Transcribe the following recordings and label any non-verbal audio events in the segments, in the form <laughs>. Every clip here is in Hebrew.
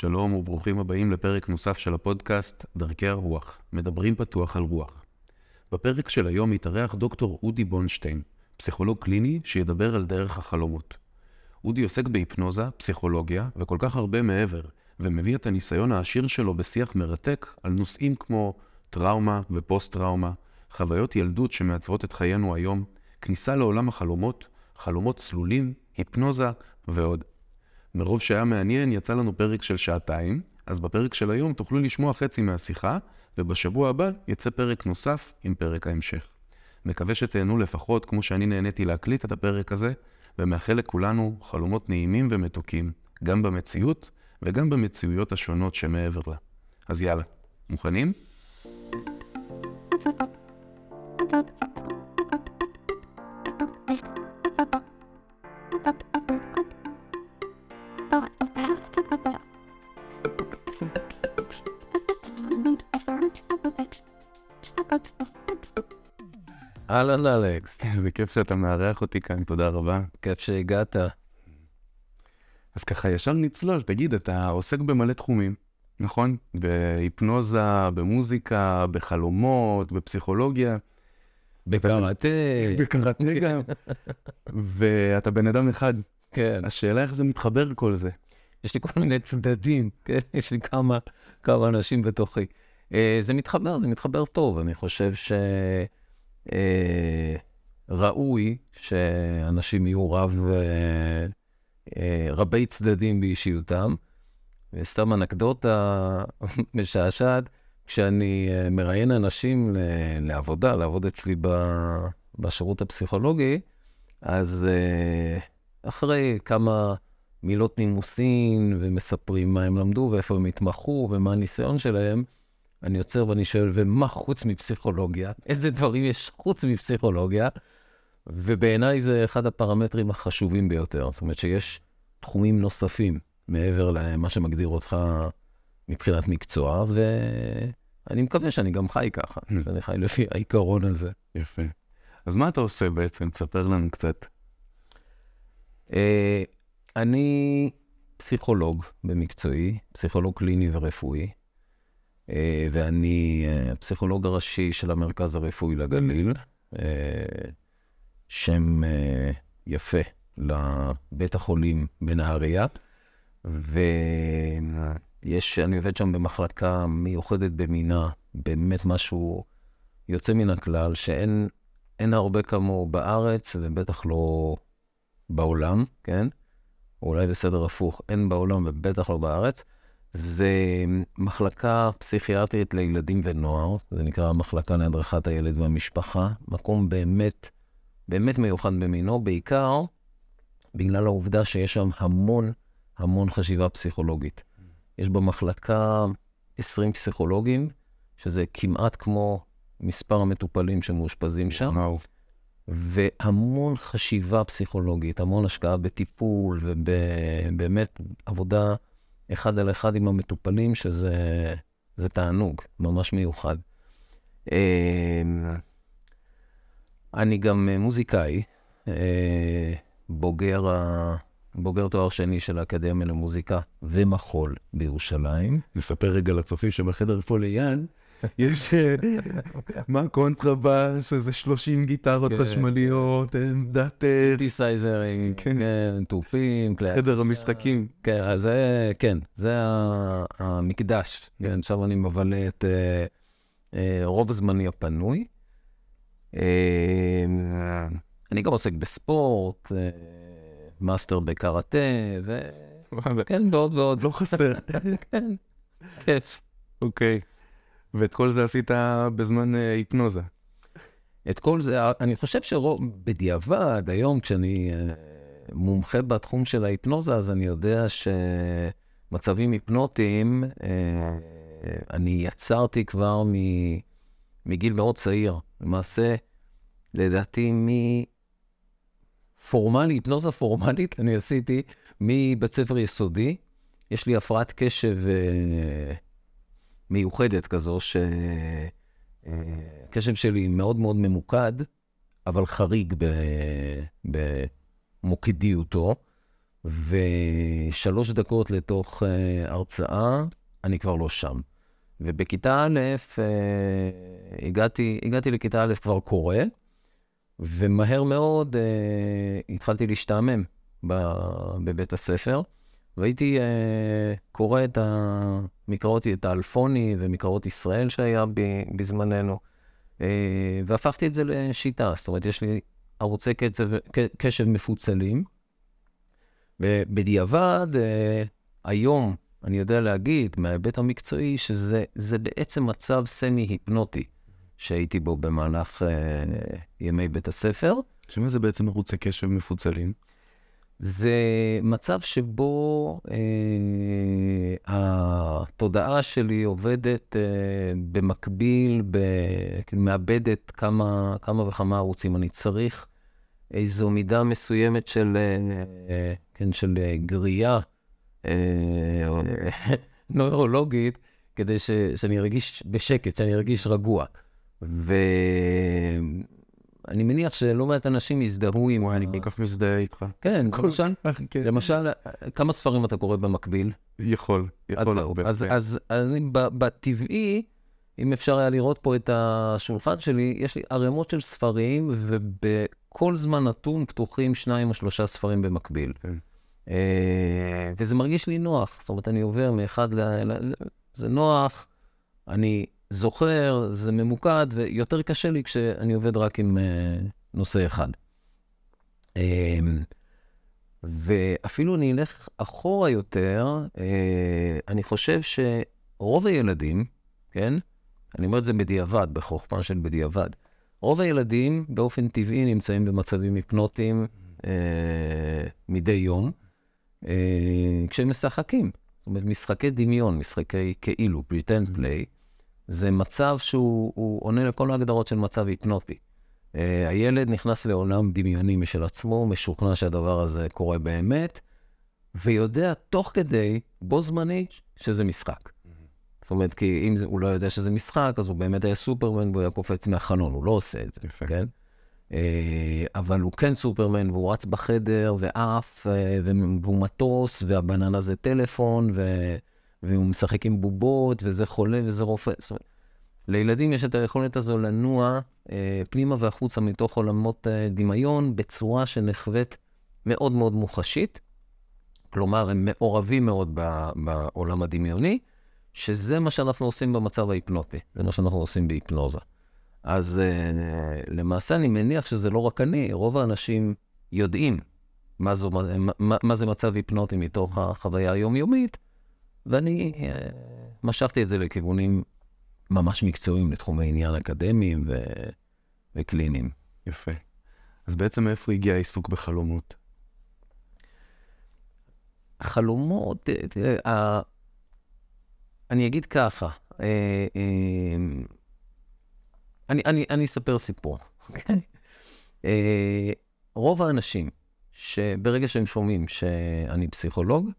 שלום וברוכים הבאים לפרק נוסף של הפודקאסט דרכי הרוח, מדברים פתוח על רוח. בפרק של היום יתארח דוקטור אודי בונשטיין, פסיכולוג קליני שידבר על דרך החלומות. אודי עוסק בהיפנוזה, פסיכולוגיה וכל כך הרבה מעבר, ומביא את הניסיון העשיר שלו בשיח מרתק על נושאים כמו טראומה ופוסט-טראומה, חוויות ילדות שמעצבות את חיינו היום, כניסה לעולם החלומות, חלומות צלולים, היפנוזה ועוד. מרוב שהיה מעניין, יצא לנו פרק של שעתיים, אז בפרק של היום תוכלו לשמוע חצי מהשיחה, ובשבוע הבא יצא פרק נוסף עם פרק ההמשך. מקווה שתהנו לפחות כמו שאני נהניתי להקליט את הפרק הזה, ומאחל לכולנו חלומות נעימים ומתוקים, גם במציאות וגם במציאויות השונות שמעבר לה. אז יאללה, מוכנים? אהלן אלכס, איזה כיף שאתה מארח אותי כאן, תודה רבה. כיף שהגעת. אז ככה ישר נצלול, תגיד, אתה עוסק במלא תחומים, נכון? בהיפנוזה, במוזיקה, בחלומות, בפסיכולוגיה. בקראטה. <laughs> בקראטה גם. ואתה בן אדם אחד. כן. השאלה איך זה מתחבר כל זה. יש לי כל מיני צדדים, <laughs> כן? יש לי כמה, כמה אנשים בתוכי. אה, זה מתחבר, זה מתחבר טוב. אני חושב שראוי שאנשים יהיו רב, אה, אה, רבי צדדים באישיותם. וסתם אנקדוטה <laughs> משעשעת, כשאני אה, מראיין אנשים לעבודה, לעבוד אצלי בשירות הפסיכולוגי, אז אה, אחרי כמה מילות נימוסין ומספרים מה הם למדו ואיפה הם התמחו ומה הניסיון שלהם, אני עוצר ואני שואל, ומה חוץ מפסיכולוגיה? איזה דברים יש חוץ מפסיכולוגיה? ובעיניי זה אחד הפרמטרים החשובים ביותר. זאת אומרת שיש תחומים נוספים מעבר למה שמגדיר אותך מבחינת מקצוע, ואני מקווה שאני גם חי ככה, שאני חי לפי העיקרון הזה. יפה. אז מה אתה עושה בעצם? תספר לנו קצת. אה, אני פסיכולוג במקצועי, פסיכולוג קליני ורפואי, ואני אה, הפסיכולוג הראשי של המרכז הרפואי לגליל, אה, שם אה, יפה לבית החולים בנהריה, ויש, אני עובד שם במחלקה מיוחדת במינה, באמת משהו יוצא מן הכלל, שאין אין הרבה כמוהו בארץ, ובטח לא בעולם, כן? או אולי בסדר הפוך, אין בעולם ובטח לא בארץ. זה מחלקה פסיכיאטרית לילדים ונוער, זה נקרא מחלקה להדרכת הילד והמשפחה, מקום באמת, באמת מיוחד במינו, בעיקר בגלל העובדה שיש שם המון המון חשיבה פסיכולוגית. יש במחלקה 20 פסיכולוגים, שזה כמעט כמו מספר המטופלים שמאושפזים שם. וואו. והמון חשיבה פסיכולוגית, המון השקעה בטיפול ובאמת עבודה אחד על אחד עם המטופלים, שזה זה תענוג ממש מיוחד. אמ, אני גם מוזיקאי, אה, בוגר. בוגר תואר שני של האקדמיה למוזיקה ומחול בירושלים. נספר רגע לצופים שבחדר פה ליד, יש מה קונטרבאס, איזה 30 גיטרות כן. חשמליות, עמדת אה, סינתיסייזרים, כן. כן, תופים, כלי... חדר המשחקים. כן, זה, כן, זה המקדש. כן, שם אני מבלה את אה, אה, רוב זמני הפנוי. אני גם עוסק בספורט, מאסטר בקראטה, וואלה, וכן, ועוד ועוד. לא חסר. <laughs> כן, כיף. אוקיי. ואת כל זה עשית בזמן אה, היפנוזה. את כל זה, אני חושב שבדיעבד, היום כשאני אה, מומחה בתחום של ההיפנוזה, אז אני יודע שמצבים היפנוטיים, אה, אני יצרתי כבר מ- מגיל מאוד צעיר. למעשה, לדעתי, מפורמלי, היפנוזה פורמלית, אני עשיתי מבית ספר יסודי. יש לי הפרעת קשב מיוחדת כזו, ש... אה, שלי מאוד מאוד ממוקד, אבל חריג במוקדיותו, ושלוש דקות לתוך uh, הרצאה, אני כבר לא שם. ובכיתה א', uh, הגעתי, הגעתי לכיתה א' כבר קורא, ומהר מאוד התחלתי להשתעמם בבית הספר, והייתי uh, קורא את המקראות, את האלפוני ומקראות ישראל שהיה בזמננו, uh, והפכתי את זה לשיטה. זאת אומרת, יש לי ערוצי קצב, קשב מפוצלים, ובדיעבד, uh, היום אני יודע להגיד, מההיבט המקצועי, שזה בעצם מצב סמי-היפנוטי שהייתי בו במהלך uh, ימי בית הספר. שמה זה בעצם ערוצי קשב מפוצלים? זה מצב שבו אה, התודעה שלי עובדת אה, במקביל, כאילו מאבדת כמה, כמה וכמה ערוצים. אני צריך איזו מידה מסוימת של, אה, כן, של גריעה <laughs> נוירולוגית, כדי ש, שאני ארגיש בשקט, שאני ארגיש רגוע. ו... אני מניח שלא מעט אנשים יזדהו עם... אני כל כך מזדהה איתך. כן, למשל, כן. למשל, כמה ספרים אתה קורא במקביל? יכול, יכול הרבה. אז אני בטבעי, אם אפשר היה לראות פה את השולחן שלי, יש לי ערימות של ספרים, ובכל זמן נתון פתוחים שניים או שלושה ספרים במקביל. כן. אה, וזה מרגיש לי נוח, זאת אומרת, אני עובר מאחד ל... זה נוח, אני זוכר, זה ממוקד, ויותר קשה לי כשאני עובד רק עם uh, נושא אחד. Um, ואפילו אני אלך אחורה יותר, uh, אני חושב שרוב הילדים, כן? אני אומר את זה בדיעבד, בחוכמה של בדיעבד. רוב הילדים באופן טבעי נמצאים במצבים היפנוטיים uh, מדי יום, uh, כשהם משחקים. זאת אומרת, משחקי דמיון, משחקי כאילו, pretend play. זה מצב שהוא עונה לכל ההגדרות של מצב היפנוטי. Uh, הילד נכנס לעולם דמיוני משל עצמו, משוכנע שהדבר הזה קורה באמת, ויודע תוך כדי, בו זמנית, שזה משחק. Mm-hmm. זאת אומרת, כי אם זה, הוא לא יודע שזה משחק, אז הוא באמת היה סופרמן והוא היה קופץ מהחלון, הוא לא עושה את זה, יפה. כן? Uh, אבל הוא כן סופרמן, והוא רץ בחדר, ועף, uh, והוא מטוס, והבננה זה טלפון, ו... והוא משחק עם בובות, וזה חולה וזה רופא. זאת אומרת, לילדים יש את היכולת הזו לנוע אה, פנימה והחוצה מתוך עולמות אה, דמיון בצורה שנחווית מאוד מאוד מוחשית. כלומר, הם מעורבים מאוד ב, בעולם הדמיוני, שזה מה שאנחנו עושים במצב ההיפנוטי, זה מה שאנחנו עושים בהיפנוזה. אז אה, למעשה אני מניח שזה לא רק אני, רוב האנשים יודעים מה, זו, מה, מה זה מצב היפנוטי מתוך החוויה היומיומית, ואני uh, משכתי את זה לכיוונים ממש מקצועיים, לתחומי עניין אקדמיים ו... וקליניים. יפה. אז בעצם מאיפה הגיע העיסוק בחלומות? חלומות, תראה, אני אגיד ככה, אה, אה, אני, אני, אני אספר סיפור. אוקיי? רוב האנשים שברגע שהם שומעים שאני פסיכולוג,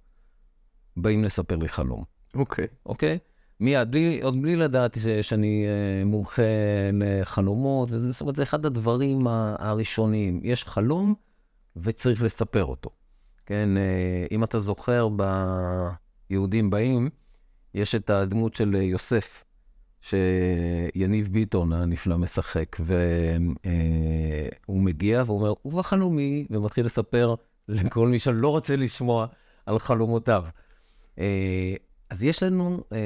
באים לספר לי חלום. אוקיי. Okay. אוקיי? Okay? מיד, בלי, עוד בלי לדעת שאני uh, מומחה לחלומות, וזה, זאת אומרת, זה אחד הדברים הראשונים. יש חלום וצריך לספר אותו. כן, uh, אם אתה זוכר, ביהודים באים, יש את הדמות של יוסף, שיניב ביטון הנפלא משחק, והוא uh, מגיע ואומר, ובחלומי, ומתחיל לספר לכל מי שלא רוצה לשמוע על חלומותיו. אה, אז יש לנו אה,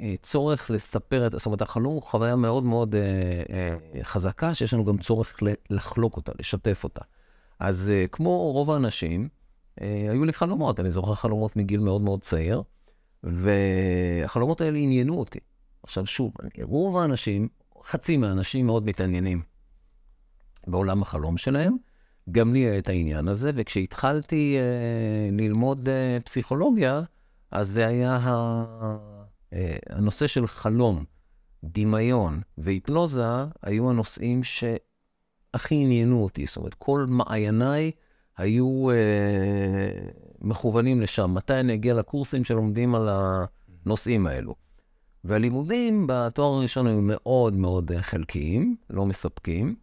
אה, צורך לספר, את, זאת אומרת, החלום הוא חוויה מאוד מאוד חזקה, שיש לנו גם צורך לחלוק אותה, לשתף אותה. אז כמו רוב האנשים, היו לי חלומות, אני זוכר חלומות מגיל מאוד מאוד צעיר, והחלומות האלה עניינו אותי. עכשיו שוב, רוב האנשים, חצי מהאנשים מאוד מתעניינים בעולם החלום שלהם. גם לי היה את העניין הזה, וכשהתחלתי אה, ללמוד אה, פסיכולוגיה, אז זה היה. אה, הנושא של חלום, דמיון והיפנוזה היו הנושאים שהכי עניינו אותי. זאת אומרת, כל מעייניי היו אה, מכוונים לשם. מתי אני אגיע לקורסים שלומדים על הנושאים האלו? והלימודים בתואר הראשון היו מאוד מאוד חלקיים, לא מספקים,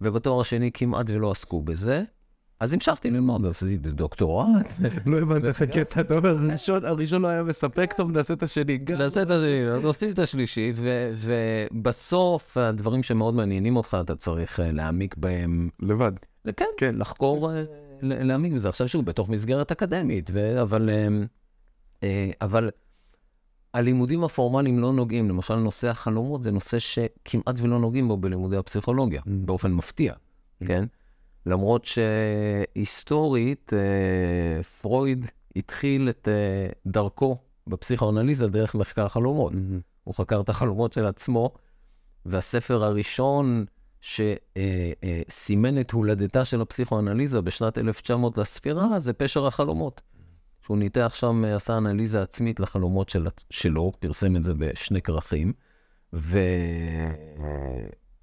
ובתואר השני כמעט ולא עסקו בזה. אז המשכתי ללמוד, עשיתי דוקטורט. <laughs> לא הבנתי איך הקטע, אתה אומר, הראשון לא היה מספק, טוב, נעשה את השני. <laughs> נעשה את השני, עשיתי את השלישי, ובסוף, הדברים שמאוד מעניינים אותך, אתה צריך אה, להעמיק בהם. לבד. כן, כן. לחקור, אה, להעמיק בזה. עכשיו שוב, בתוך מסגרת אקדמית, אבל... אה, אבל הלימודים הפורמליים לא נוגעים, למשל נושא החלומות זה נושא שכמעט ולא נוגעים בו בלימודי הפסיכולוגיה, mm. באופן מפתיע, mm. כן? למרות שהיסטורית, אה, פרויד התחיל את אה, דרכו בפסיכואנליזה דרך מחקר חלומות. Mm-hmm. הוא חקר את החלומות של עצמו, והספר הראשון שסימן את הולדתה של הפסיכואנליזה בשנת 1900 לספירה זה פשר החלומות. שהוא ניתח שם, עשה אנליזה עצמית לחלומות של, שלו, פרסם את זה בשני כרכים,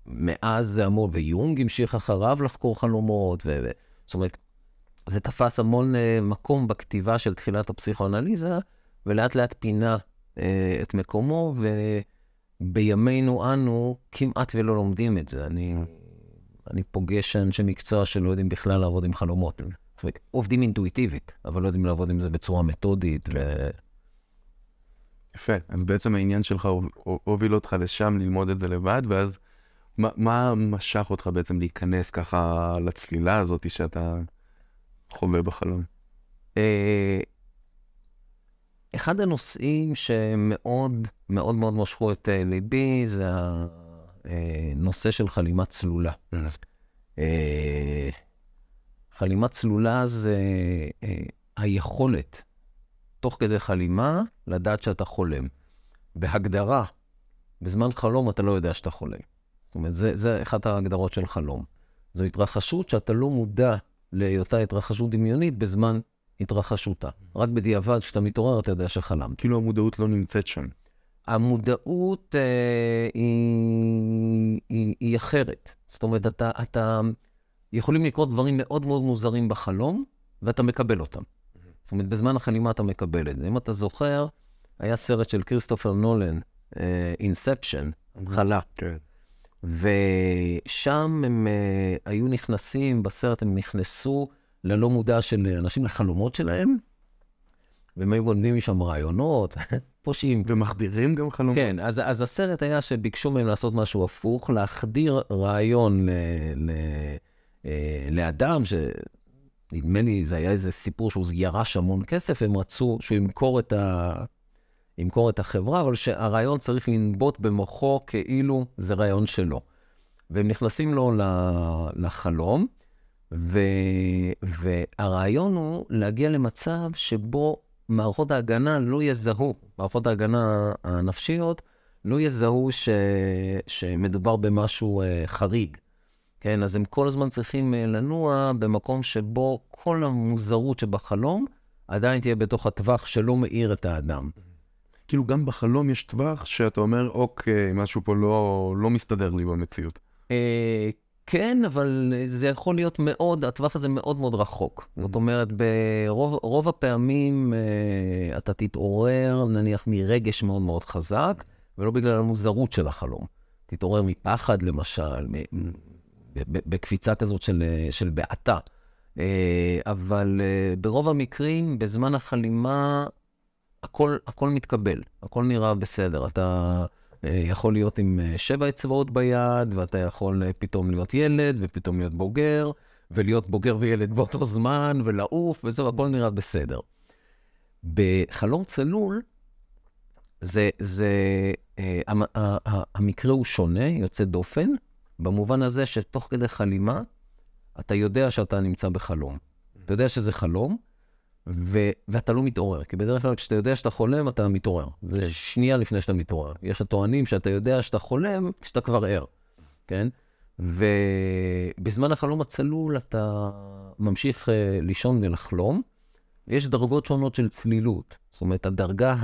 ומאז זה אמור, ויונג המשיך אחריו לחקור חלומות, ו... זאת אומרת, זה תפס המון uh, מקום בכתיבה של תחילת הפסיכואנליזה, ולאט לאט פינה uh, את מקומו, ובימינו אנו כמעט ולא לומדים את זה. אני, אני פוגש אנשי מקצוע שלא יודעים בכלל לעבוד עם חלומות. עובדים אינטואיטיבית, אבל לא יודעים לעבוד עם זה בצורה מתודית. ו... יפה, אז בעצם העניין שלך הוביל אותך לשם ללמוד את זה לבד, ואז מה, מה משך אותך בעצם להיכנס ככה לצלילה הזאת שאתה חווה בחלום? אה, אחד הנושאים שמאוד מאוד מאוד משכו את אה, ליבי זה הנושא אה, של חלימה צלולה. חלימה צלולה זה היכולת, תוך כדי חלימה, לדעת שאתה חולם. בהגדרה, בזמן חלום אתה לא יודע שאתה חולם. זאת אומרת, זה, זה אחת ההגדרות של חלום. זו התרחשות שאתה לא מודע להיותה התרחשות דמיונית בזמן התרחשותה. רק בדיעבד, כשאתה מתעורר, אתה יודע שחלמת. כאילו המודעות לא נמצאת שם. המודעות אה, היא, היא, היא אחרת. זאת אומרת, אתה, אתה, יכולים לקרות דברים מאוד מאוד מוזרים בחלום, ואתה מקבל אותם. זאת אומרת, בזמן החלימה אתה מקבל את זה. אם אתה זוכר, היה סרט של כריסטופר נולן, אינספשן, uh, חלה. כן. ושם הם uh, היו נכנסים, בסרט הם נכנסו ללא מודע של אנשים לחלומות שלהם, והם היו גונבים משם רעיונות, <laughs> פושעים. ומחדירים גם חלומות. כן, אז, אז הסרט היה שביקשו מהם לעשות משהו הפוך, להחדיר רעיון ל... ל אה, לאדם, שנדמה לי זה היה איזה סיפור שהוא ירש המון כסף, הם רצו שהוא ימכור את, ה... ימכור את החברה, אבל שהרעיון צריך לנבוט במוחו כאילו זה רעיון שלו. והם נכנסים לו לחלום, ו... והרעיון הוא להגיע למצב שבו מערכות ההגנה לא יזהו, מערכות ההגנה הנפשיות לא יזהו ש... שמדובר במשהו uh, חריג. כן, אז הם כל הזמן צריכים אה, לנוע במקום שבו כל המוזרות שבחלום עדיין תהיה בתוך הטווח שלא מאיר את האדם. כאילו גם בחלום יש טווח שאתה אומר, אוקיי, משהו פה לא, לא מסתדר לי במציאות. אה, כן, אבל זה יכול להיות מאוד, הטווח הזה מאוד מאוד רחוק. Mm-hmm. זאת אומרת, ברוב הפעמים אה, אתה תתעורר, נניח, מרגש מאוד מאוד חזק, ולא בגלל המוזרות של החלום. תתעורר מפחד, למשל, בקפיצה כזאת של, של בעתה. אה, אבל אה, ברוב המקרים, בזמן החלימה, הכל, הכל מתקבל, הכל נראה בסדר. אתה אה, יכול להיות עם שבע אצבעות ביד, ואתה יכול פתאום להיות ילד, ופתאום להיות בוגר, ולהיות בוגר וילד באותו זמן, ולעוף, וזהו, הכל נראה בסדר. בחלום צלול, זה, זה, המקרה הוא שונה, יוצא דופן, במובן הזה שתוך כדי חלימה, אתה יודע שאתה נמצא בחלום. אתה יודע שזה חלום, ו- ואתה לא מתעורר. כי בדרך כלל כשאתה יודע שאתה חולם, אתה מתעורר. זה שנייה לפני שאתה מתעורר. יש הטוענים שאתה יודע שאתה חולם כשאתה כבר ער, כן? ובזמן החלום הצלול אתה ממשיך uh, לישון ולחלום, ויש דרגות שונות של צלילות. זאת אומרת, הדרגה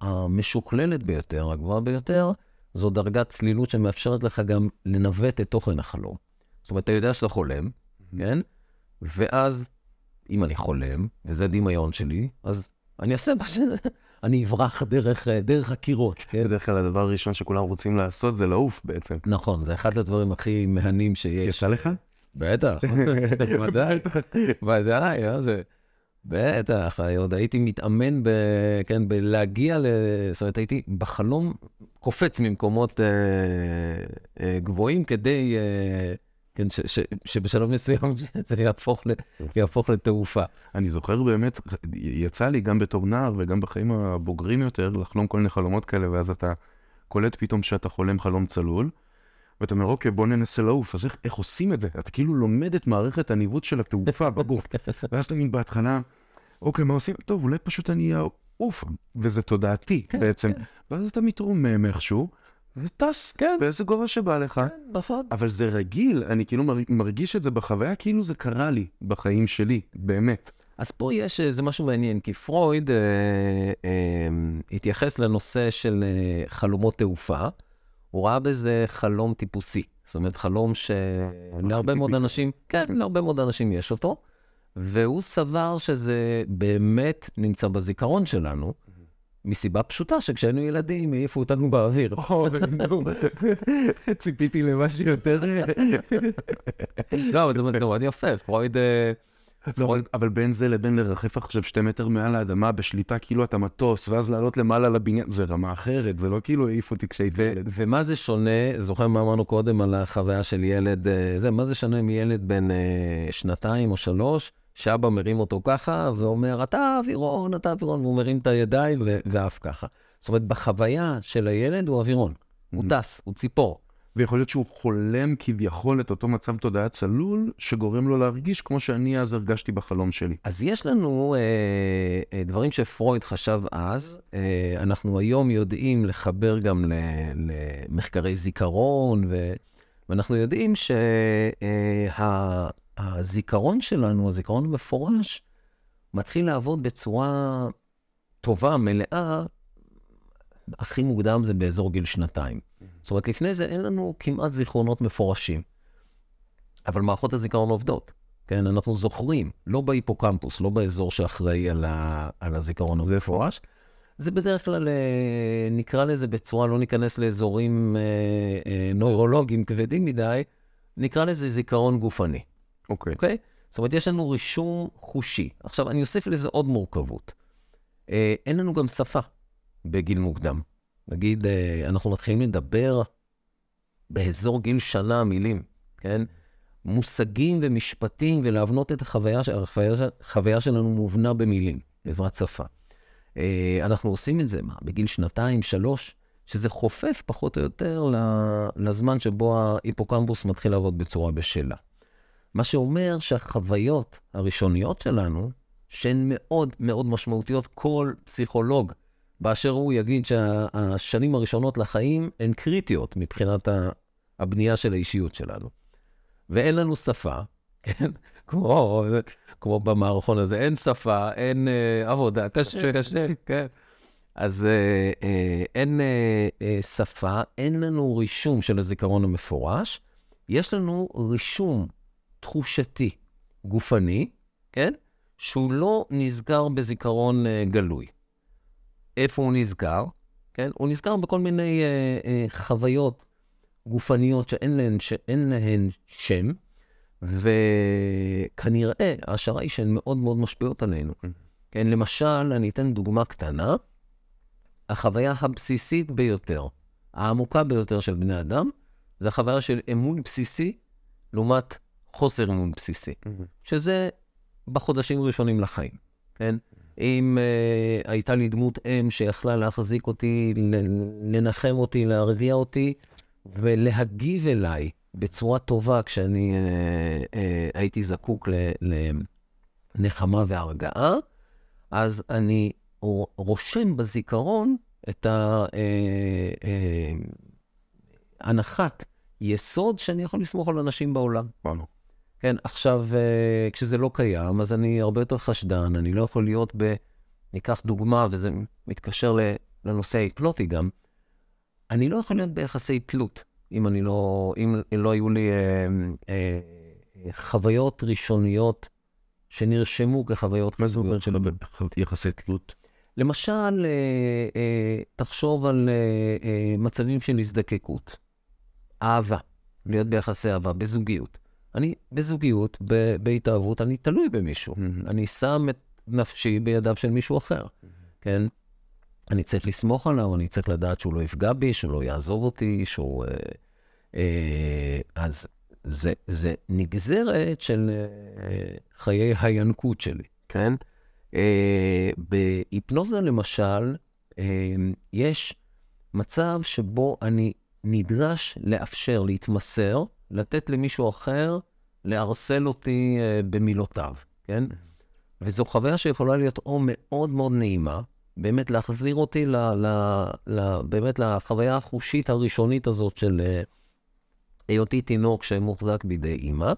המשוכללת ביותר, הגבוהה ביותר, זו דרגת צלילות שמאפשרת לך גם לנווט את תוכן החלום. זאת אומרת, אתה יודע שאתה חולם, mm-hmm. כן? ואז, אם אני חולם, וזה דמיון שלי, אז אני אעשה מה ש... <laughs> אני אברח דרך, דרך הקירות. כן? בדרך כלל הדבר הראשון שכולם רוצים לעשות זה לעוף בעצם. נכון, זה אחד הדברים הכי מהנים שיש. יצא לך? בטח, <laughs> ודאי, ודאי, אה, זה... בטח, עוד הייתי מתאמן ב... כן, בלהגיע ל... זאת אומרת, הייתי בחלום קופץ ממקומות אה, אה, גבוהים כדי, אה, כן, ש, ש, שבשלב מסוים <laughs> זה יהפוך, ל, יהפוך לתעופה. אני זוכר באמת, יצא לי גם בתור נער וגם בחיים הבוגרים יותר, לחלום כל מיני חלומות כאלה, ואז אתה קולט פתאום שאתה חולם חלום צלול. ואתה אומר, אוקיי, בוא ננסה לעוף. אז איך, איך עושים את זה? אתה כאילו לומד את מערכת הניווט של התעופה <laughs> בגוף. ואז אתה מבין בהתחלה, אוקיי, מה עושים? טוב, אולי פשוט אני אעוף, וזה תודעתי כן, בעצם. כן. ואז אתה מתרומם איכשהו, וטס, כן. באיזה גובה שבא לך. כן, נכון. אבל זה רגיל, אני כאילו מרגיש את זה בחוויה, כאילו זה קרה לי בחיים שלי, באמת. אז פה יש איזה משהו מעניין, כי פרויד אה, אה, התייחס לנושא של אה, חלומות תעופה. הוא ראה בזה חלום טיפוסי. זאת אומרת, חלום שלהרבה מאוד אנשים, כן, להרבה מאוד אנשים יש אותו, והוא סבר שזה באמת נמצא בזיכרון שלנו, מסיבה פשוטה שכשהיינו ילדים העיפו אותנו באוויר. ציפיתי למשהו יותר... לא, אבל זה מאוד יפה, פרויד... אה, לא, אבל בין זה לבין לרחף עכשיו שתי מטר מעל האדמה בשליטה כאילו אתה מטוס, ואז לעלות למעלה לבניין, זה רמה אחרת, זה לא כאילו העיף אותי כשהייתי ילד. ומה זה שונה, זוכר מה אמרנו קודם על החוויה של ילד, אה, זה, מה זה שונה מילד בן אה, שנתיים או שלוש, שאבא מרים אותו ככה ואומר, אתה אווירון, אתה אווירון, והוא מרים את הידיים ועף ככה. זאת אומרת, בחוויה של הילד הוא אווירון, הוא mm-hmm. טס, הוא ציפור. ויכול להיות שהוא חולם כביכול את אותו מצב תודעה צלול, שגורם לו להרגיש כמו שאני אז הרגשתי בחלום שלי. אז יש לנו אה, אה, דברים שפרויד חשב אז, אה, אנחנו היום יודעים לחבר גם ל, למחקרי זיכרון, ו, ואנחנו יודעים שהזיכרון אה, שלנו, הזיכרון המפורש, מתחיל לעבוד בצורה טובה, מלאה, הכי מוקדם זה באזור גיל שנתיים. זאת אומרת, לפני זה אין לנו כמעט זיכרונות מפורשים. אבל מערכות הזיכרון עובדות. כן, אנחנו זוכרים, לא בהיפוקמפוס, לא באזור שאחראי על, ה, על הזיכרון המפורש. זה בדרך כלל, אה, נקרא לזה בצורה, לא ניכנס לאזורים אה, אה, נוירולוגיים כבדים מדי, נקרא לזה זיכרון גופני. אוקיי. Okay. אוקיי? Okay? זאת אומרת, יש לנו רישום חושי. עכשיו, אני אוסיף לזה עוד מורכבות. אה, אין לנו גם שפה בגיל מוקדם. נגיד, אה, אנחנו מתחילים לדבר באזור גיל שנה מילים, כן? מושגים ומשפטים, ולהבנות את החוויה, החוויה, החוויה שלנו מובנה במילים, בעזרת שפה. אה, אנחנו עושים את זה, מה, בגיל שנתיים, שלוש, שזה חופף פחות או יותר לזמן שבו ההיפוקמפוס מתחיל לעבוד בצורה בשלה. מה שאומר שהחוויות הראשוניות שלנו, שהן מאוד מאוד משמעותיות, כל פסיכולוג באשר הוא יגיד שהשנים הראשונות לחיים הן קריטיות מבחינת הבנייה של האישיות שלנו. ואין לנו שפה, <laughs> כן? כמו, כמו במערכון הזה, אין שפה, אין אה, עבודה, קשה, קשה, כן. אז אה, אה, אין אה, אה, שפה, אין לנו רישום של הזיכרון המפורש, יש לנו רישום תחושתי, גופני, כן? שהוא לא נסגר בזיכרון אה, גלוי. איפה הוא נזכר, כן? הוא נזכר בכל מיני אה, אה, חוויות גופניות שאין להן, שאין להן שם, וכנראה ההשערה היא שהן מאוד מאוד משפיעות עלינו. Mm-hmm. כן, למשל, אני אתן דוגמה קטנה, החוויה הבסיסית ביותר, העמוקה ביותר של בני אדם, זה החוויה של אמון בסיסי לעומת חוסר אמון בסיסי, mm-hmm. שזה בחודשים הראשונים לחיים, כן? אם uh, הייתה לי דמות אם שיכלה להחזיק אותי, לנחם אותי, להרגיע אותי ולהגיב אליי בצורה טובה כשאני uh, uh, הייתי זקוק לנחמה והרגעה, אז אני רושם בזיכרון את ההנחת יסוד שאני יכול לסמוך על אנשים בעולם. כן, עכשיו, uh, כשזה לא קיים, אז אני הרבה יותר חשדן, אני לא יכול להיות ב... ניקח דוגמה, וזה מתקשר לנושא ההיפלוטי גם, אני לא יכול להיות ביחסי תלות, אם אני לא, אם לא היו לי uh, uh, חוויות ראשוניות שנרשמו כחוויות מה זה אומר של יחסי תלות? למשל, uh, uh, תחשוב על uh, uh, מצבים של הזדקקות, אהבה, להיות ביחסי אהבה, בזוגיות. אני בזוגיות, ב- בהתאהבות, אני תלוי במישהו. מהמם. אני שם את נפשי בידיו של מישהו אחר, כן? אני צריך לסמוך עליו, אני צריך לדעת שהוא לא יפגע בי, שהוא לא יעזוב אותי, שהוא... אה, אה, אז זה, זה נגזרת של אה, חיי הינקות שלי, כן? אה, בהיפנוזה למשל, אה, יש מצב שבו אני נדרש לאפשר, להתמסר, לתת למישהו אחר לערסל אותי אה, במילותיו, כן? וזו חוויה שיכולה להיות או מאוד מאוד נעימה, באמת להחזיר אותי ל, ל, ל, באמת לחוויה החושית הראשונית הזאת של אה, היותי תינוק שמוחזק בידי אימא,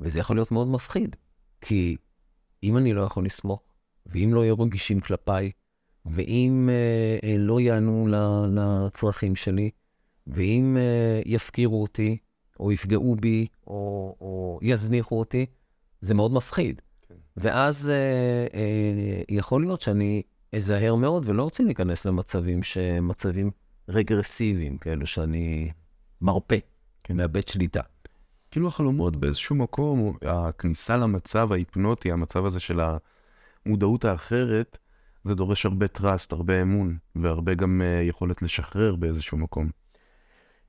וזה יכול להיות מאוד מפחיד, כי אם אני לא יכול לסמוך, ואם לא יהיו רגישים כלפיי, ואם אה, אה, לא יענו לצרכים שלי, ואם אה, יפקירו אותי, או יפגעו בי, או, או יזניחו אותי, זה מאוד מפחיד. ואז אה, אה, יכול להיות שאני אזהר מאוד ולא רוצה להיכנס למצבים שמצבים רגרסיביים, כאלו שאני מרפה, מאבד שליטה. כאילו החלומות באיזשהו מקום, הכניסה למצב ההיפנוטי, המצב הזה של המודעות האחרת, זה דורש הרבה trust, הרבה אמון, והרבה גם אה, יכולת לשחרר באיזשהו מקום.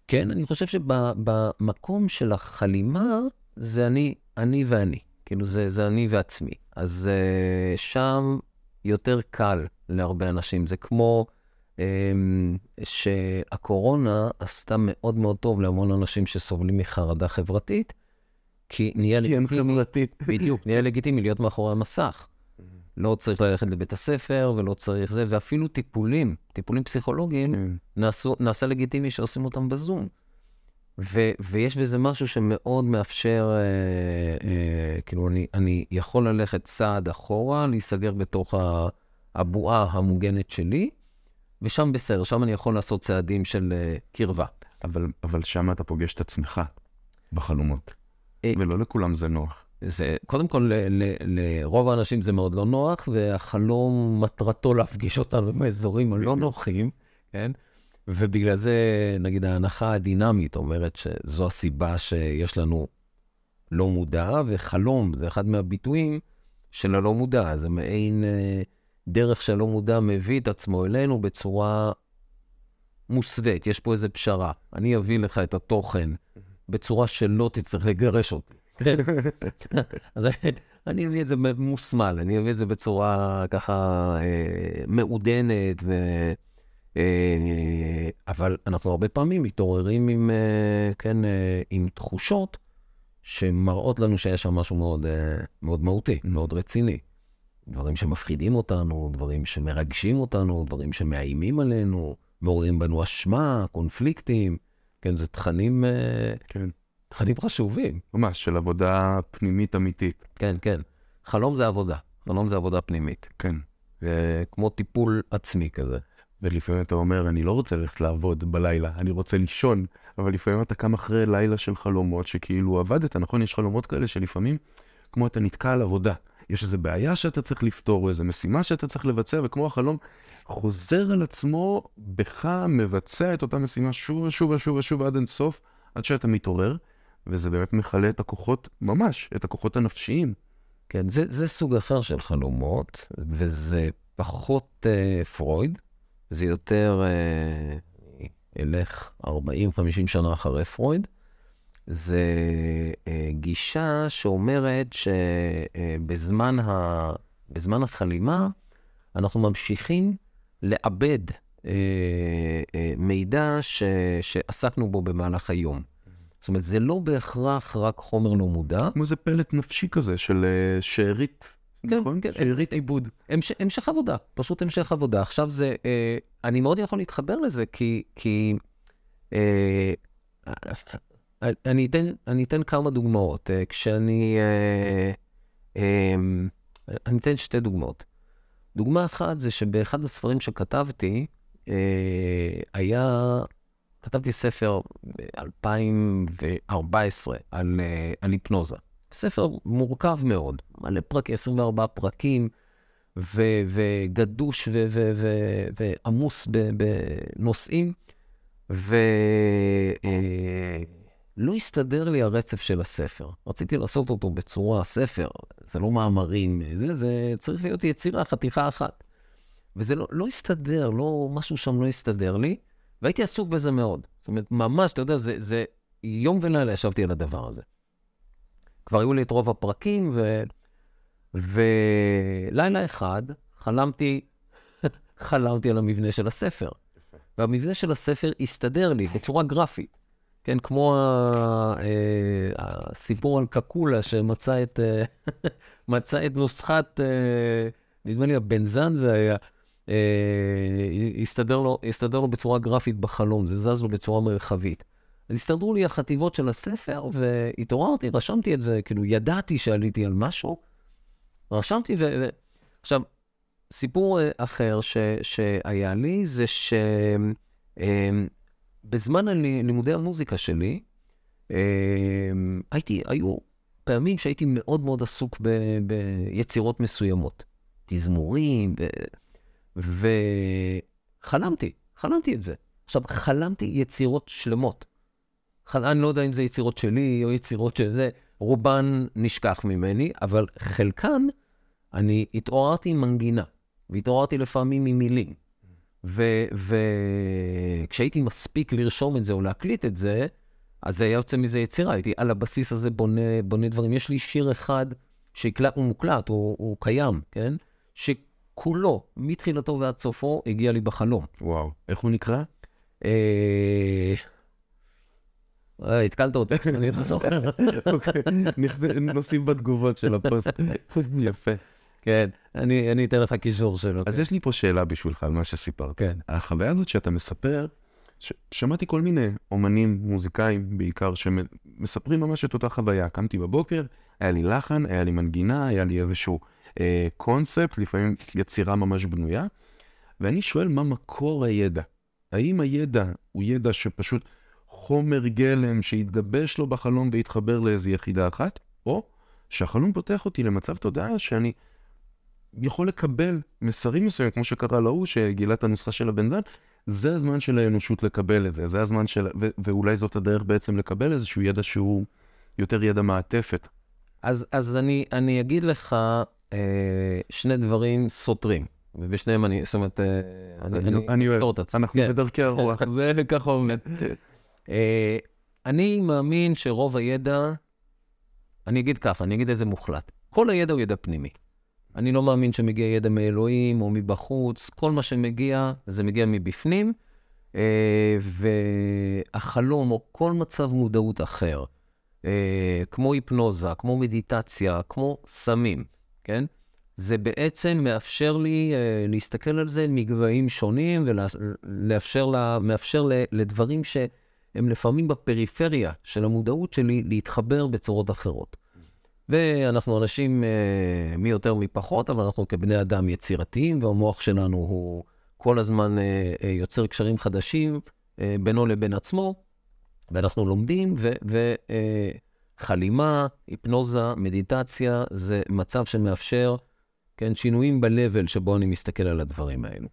כן, אני חושב שבמקום של החלימה, זה אני, אני ואני. כאילו, זה, זה אני ועצמי. אז uh, שם יותר קל להרבה אנשים. זה כמו um, שהקורונה עשתה מאוד מאוד טוב להמון אנשים שסובלים מחרדה חברתית, כי נהיה לגיטימי, חברתית. בדיוק, נהיה לגיטימי להיות מאחורי המסך. לא צריך ללכת לבית הספר ולא צריך זה, ואפילו טיפולים, טיפולים פסיכולוגיים, כן. נעשו, נעשה לגיטימי שעושים אותם בזום. ו, ויש בזה משהו שמאוד מאפשר, אה, אה, כאילו, אני, אני יכול ללכת צעד אחורה, להיסגר בתוך ה- הבועה המוגנת שלי, ושם בסדר, שם אני יכול לעשות צעדים של אה, קרבה. אבל, אבל שם אתה פוגש את עצמך בחלומות. אה, ולא לכולם זה נוח. זה, קודם כל, ל, ל, לרוב האנשים זה מאוד לא נוח, והחלום מטרתו להפגיש אותנו באזורים הלא נוחים, כן? ובגלל זה, נגיד, ההנחה הדינמית אומרת שזו הסיבה שיש לנו לא מודע, וחלום זה אחד מהביטויים של הלא מודע. זה מעין אה, דרך שהלא מודע מביא את עצמו אלינו בצורה מוסווית. יש פה איזו פשרה. אני אביא לך את התוכן בצורה שלא תצטרך לגרש אותי. אז אני אביא את זה מוסמל, אני אביא את זה בצורה ככה אה, מעודנת, ו... אה, אבל אנחנו הרבה פעמים מתעוררים עם, אה, כן, עם תחושות שמראות לנו שיש שם משהו מאוד, מאוד מהותי, מאוד רציני. דברים שמפחידים אותנו, דברים שמרגשים אותנו, דברים שמאיימים עלינו, מעוררים בנו אשמה, קונפליקטים. כן, זה תכנים, כן. תכנים חשובים. ממש, של עבודה פנימית אמיתית. כן, כן. חלום זה עבודה. חלום זה עבודה פנימית. כן. זה כמו טיפול עצמי כזה. ולפעמים אתה אומר, אני לא רוצה ללכת לעבוד בלילה, אני רוצה לישון, אבל לפעמים אתה קם אחרי לילה של חלומות שכאילו עבדת, נכון? יש חלומות כאלה שלפעמים, כמו אתה נתקע על עבודה. יש איזו בעיה שאתה צריך לפתור, או איזו משימה שאתה צריך לבצע, וכמו החלום חוזר על עצמו, בך מבצע את אותה משימה שוב ושוב ושוב ושוב עד אינסוף, עד שאתה מתעורר, וזה באמת מכלה את הכוחות, ממש, את הכוחות הנפשיים. כן, זה, זה סוג אחר של חלומות, וזה פחות אה, פרויד, זה יותר, אה, אלך 40-50 שנה אחרי פרויד. זה אה, גישה שאומרת שבזמן ה, בזמן החלימה אנחנו ממשיכים לאבד אה, אה, מידע ש, שעסקנו בו במהלך היום. זאת אומרת, זה לא בהכרח רק חומר לא מודע, כמו איזה פלט נפשי כזה של אה, שארית, כן, נכון? כן. שארית עיבוד. המש, המשך עבודה, פשוט המשך עבודה. עכשיו זה, אה, אני מאוד יכול להתחבר לזה, כי, כי אה, אני, אתן, אני אתן כמה דוגמאות. אה, כשאני, אה, אה, אני אתן שתי דוגמאות. דוגמה אחת זה שבאחד הספרים שכתבתי, אה, היה, כתבתי ספר ב-2014 על, אה, על היפנוזה. ספר מורכב מאוד, מלא פרקים, 24 פרקים, ו- וגדוש ועמוס בנושאים, ולא לא הסתדר לי הרצף של הספר. רציתי לעשות אותו בצורה, ספר, זה לא מאמרים, זה, זה צריך להיות יצירה, חתיכה אחת. וזה לא, לא הסתדר, לא, משהו שם לא הסתדר לי, והייתי עסוק בזה מאוד. זאת אומרת, ממש, אתה יודע, זה, זה יום ולילה ישבתי על הדבר הזה. כבר היו לי את רוב הפרקים, ו... ולילה אחד חלמתי, <laughs> חלמתי על המבנה של הספר. והמבנה של הספר הסתדר לי בצורה גרפית. כן, כמו ה... אה, הסיפור על קקולה שמצא את, אה, <laughs> מצא את נוסחת, אה, נדמה לי הבנזן זה היה, הסתדר לו, הסתדר לו בצורה גרפית בחלום, זה זז לו בצורה מרחבית. אז הסתדרו לי החטיבות של הספר, והתעוררתי, רשמתי את זה, כאילו, ידעתי שעליתי על משהו, רשמתי, ו... עכשיו, סיפור אחר ש... שהיה לי, זה ש... בזמן לימודי המוזיקה שלי, הייתי, היו פעמים שהייתי מאוד מאוד עסוק ב, ביצירות מסוימות. תזמורים, ו... וחלמתי, חלמתי את זה. עכשיו, חלמתי יצירות שלמות. חל... אני לא יודע אם זה יצירות שלי או יצירות של זה, רובן נשכח ממני, אבל חלקן, אני התעוררתי עם מנגינה, והתעוררתי לפעמים עם מילים. וכשהייתי מספיק לרשום את זה או להקליט את זה, אז זה היה יוצא מזה יצירה, הייתי על הבסיס הזה בונה, בונה דברים. יש לי שיר אחד שהקלט, הוא מוקלט, הוא, הוא קיים, כן? שכולו, מתחילתו ועד סופו, הגיע לי בחלום. וואו, איך הוא נקרא? אה... אה התקלת אותי, <laughs> אני לא זוכר. <laughs> אוקיי, נוסיף בתגובות של הפוסט. <laughs> יפה. כן, אני, אני אתן לך קישור שלו. אז כן. יש לי פה שאלה בשבילך על מה שסיפרת. כן. החוויה הזאת שאתה מספר. שמעתי כל מיני אומנים, מוזיקאים בעיקר, שמספרים ממש את אותה חוויה. קמתי בבוקר, היה לי לחן, היה לי מנגינה, היה לי איזשהו קונספט, לפעמים יצירה ממש בנויה, ואני שואל מה מקור הידע. האם הידע הוא ידע שפשוט חומר גלם שהתגבש לו בחלום והתחבר לאיזו יחידה אחת, או שהחלום פותח אותי למצב תודעה שאני יכול לקבל מסרים מסוימים, כמו שקרה להוא שגילה את הנוסחה של הבנזן, זה הזמן של האנושות לקבל את זה, זה הזמן של... ו- ואולי זאת הדרך בעצם לקבל איזשהו ידע שהוא יותר ידע מעטפת. אז, אז אני, אני אגיד לך שני דברים סותרים, ובשניהם אני, זאת אומרת, אה, אני, אוהב, את עצמי. אנחנו כן. בדרכי הרוח, זה ככה <laughs> עומד. אה, אני מאמין שרוב הידע, אני אגיד ככה, אני אגיד את זה מוחלט. כל הידע הוא ידע פנימי. אני לא מאמין שמגיע ידע מאלוהים או מבחוץ, כל מה שמגיע, זה מגיע מבפנים, אה, והחלום או כל מצב מודעות אחר, אה, כמו היפנוזה, כמו מדיטציה, כמו סמים, כן? זה בעצם מאפשר לי אה, להסתכל על זה מגבהים שונים ולאפשר מאפשר לדברים שהם לפעמים בפריפריה של המודעות שלי להתחבר בצורות אחרות. ואנחנו אנשים אה, מי יותר מי פחות, אבל אנחנו כבני אדם יצירתיים, והמוח שלנו הוא כל הזמן אה, אה, יוצר קשרים חדשים אה, בינו לבין עצמו, ואנחנו לומדים, וחלימה, אה, היפנוזה, מדיטציה, זה מצב שמאפשר, כן, שינויים ב-level שבו אני מסתכל על הדברים האלו.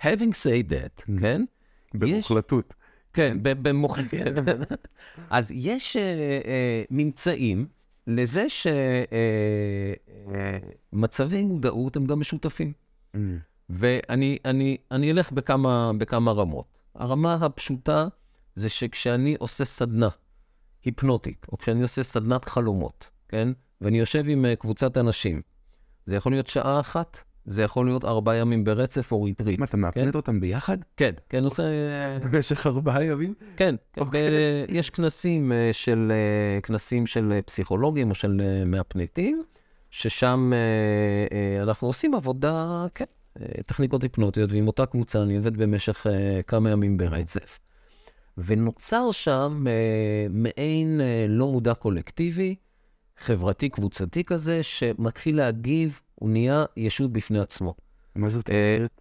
Having said that, mm-hmm. כן? במוחלטות. יש... כן, במוחלטות. <laughs> אז יש uh, uh, ממצאים לזה שמצבי אה, אה, מודעות הם גם משותפים. Mm. ואני אני, אני אלך בכמה, בכמה רמות. הרמה הפשוטה זה שכשאני עושה סדנה היפנוטית, או כשאני עושה סדנת חלומות, כן? ואני יושב עם uh, קבוצת אנשים, זה יכול להיות שעה אחת, זה יכול להיות ארבעה ימים ברצף או retreat. מה, אתה מהפנט כן? אותם ביחד? כן, כן, עושה... במשך ארבעה ימים? כן. אוקיי. יש כנסים אה, של, אה, כנסים של אה, פסיכולוגים או של מאפנטים, ששם אנחנו עושים עבודה, כן, טכניקות היפנוטיות, ועם אותה קבוצה אני עובד במשך כמה ימים ברצף. ונוצר שם מעין לא מודע קולקטיבי, חברתי קבוצתי כזה, שמתחיל להגיב הוא נהיה ישות בפני עצמו. מה זאת אה, אומרת?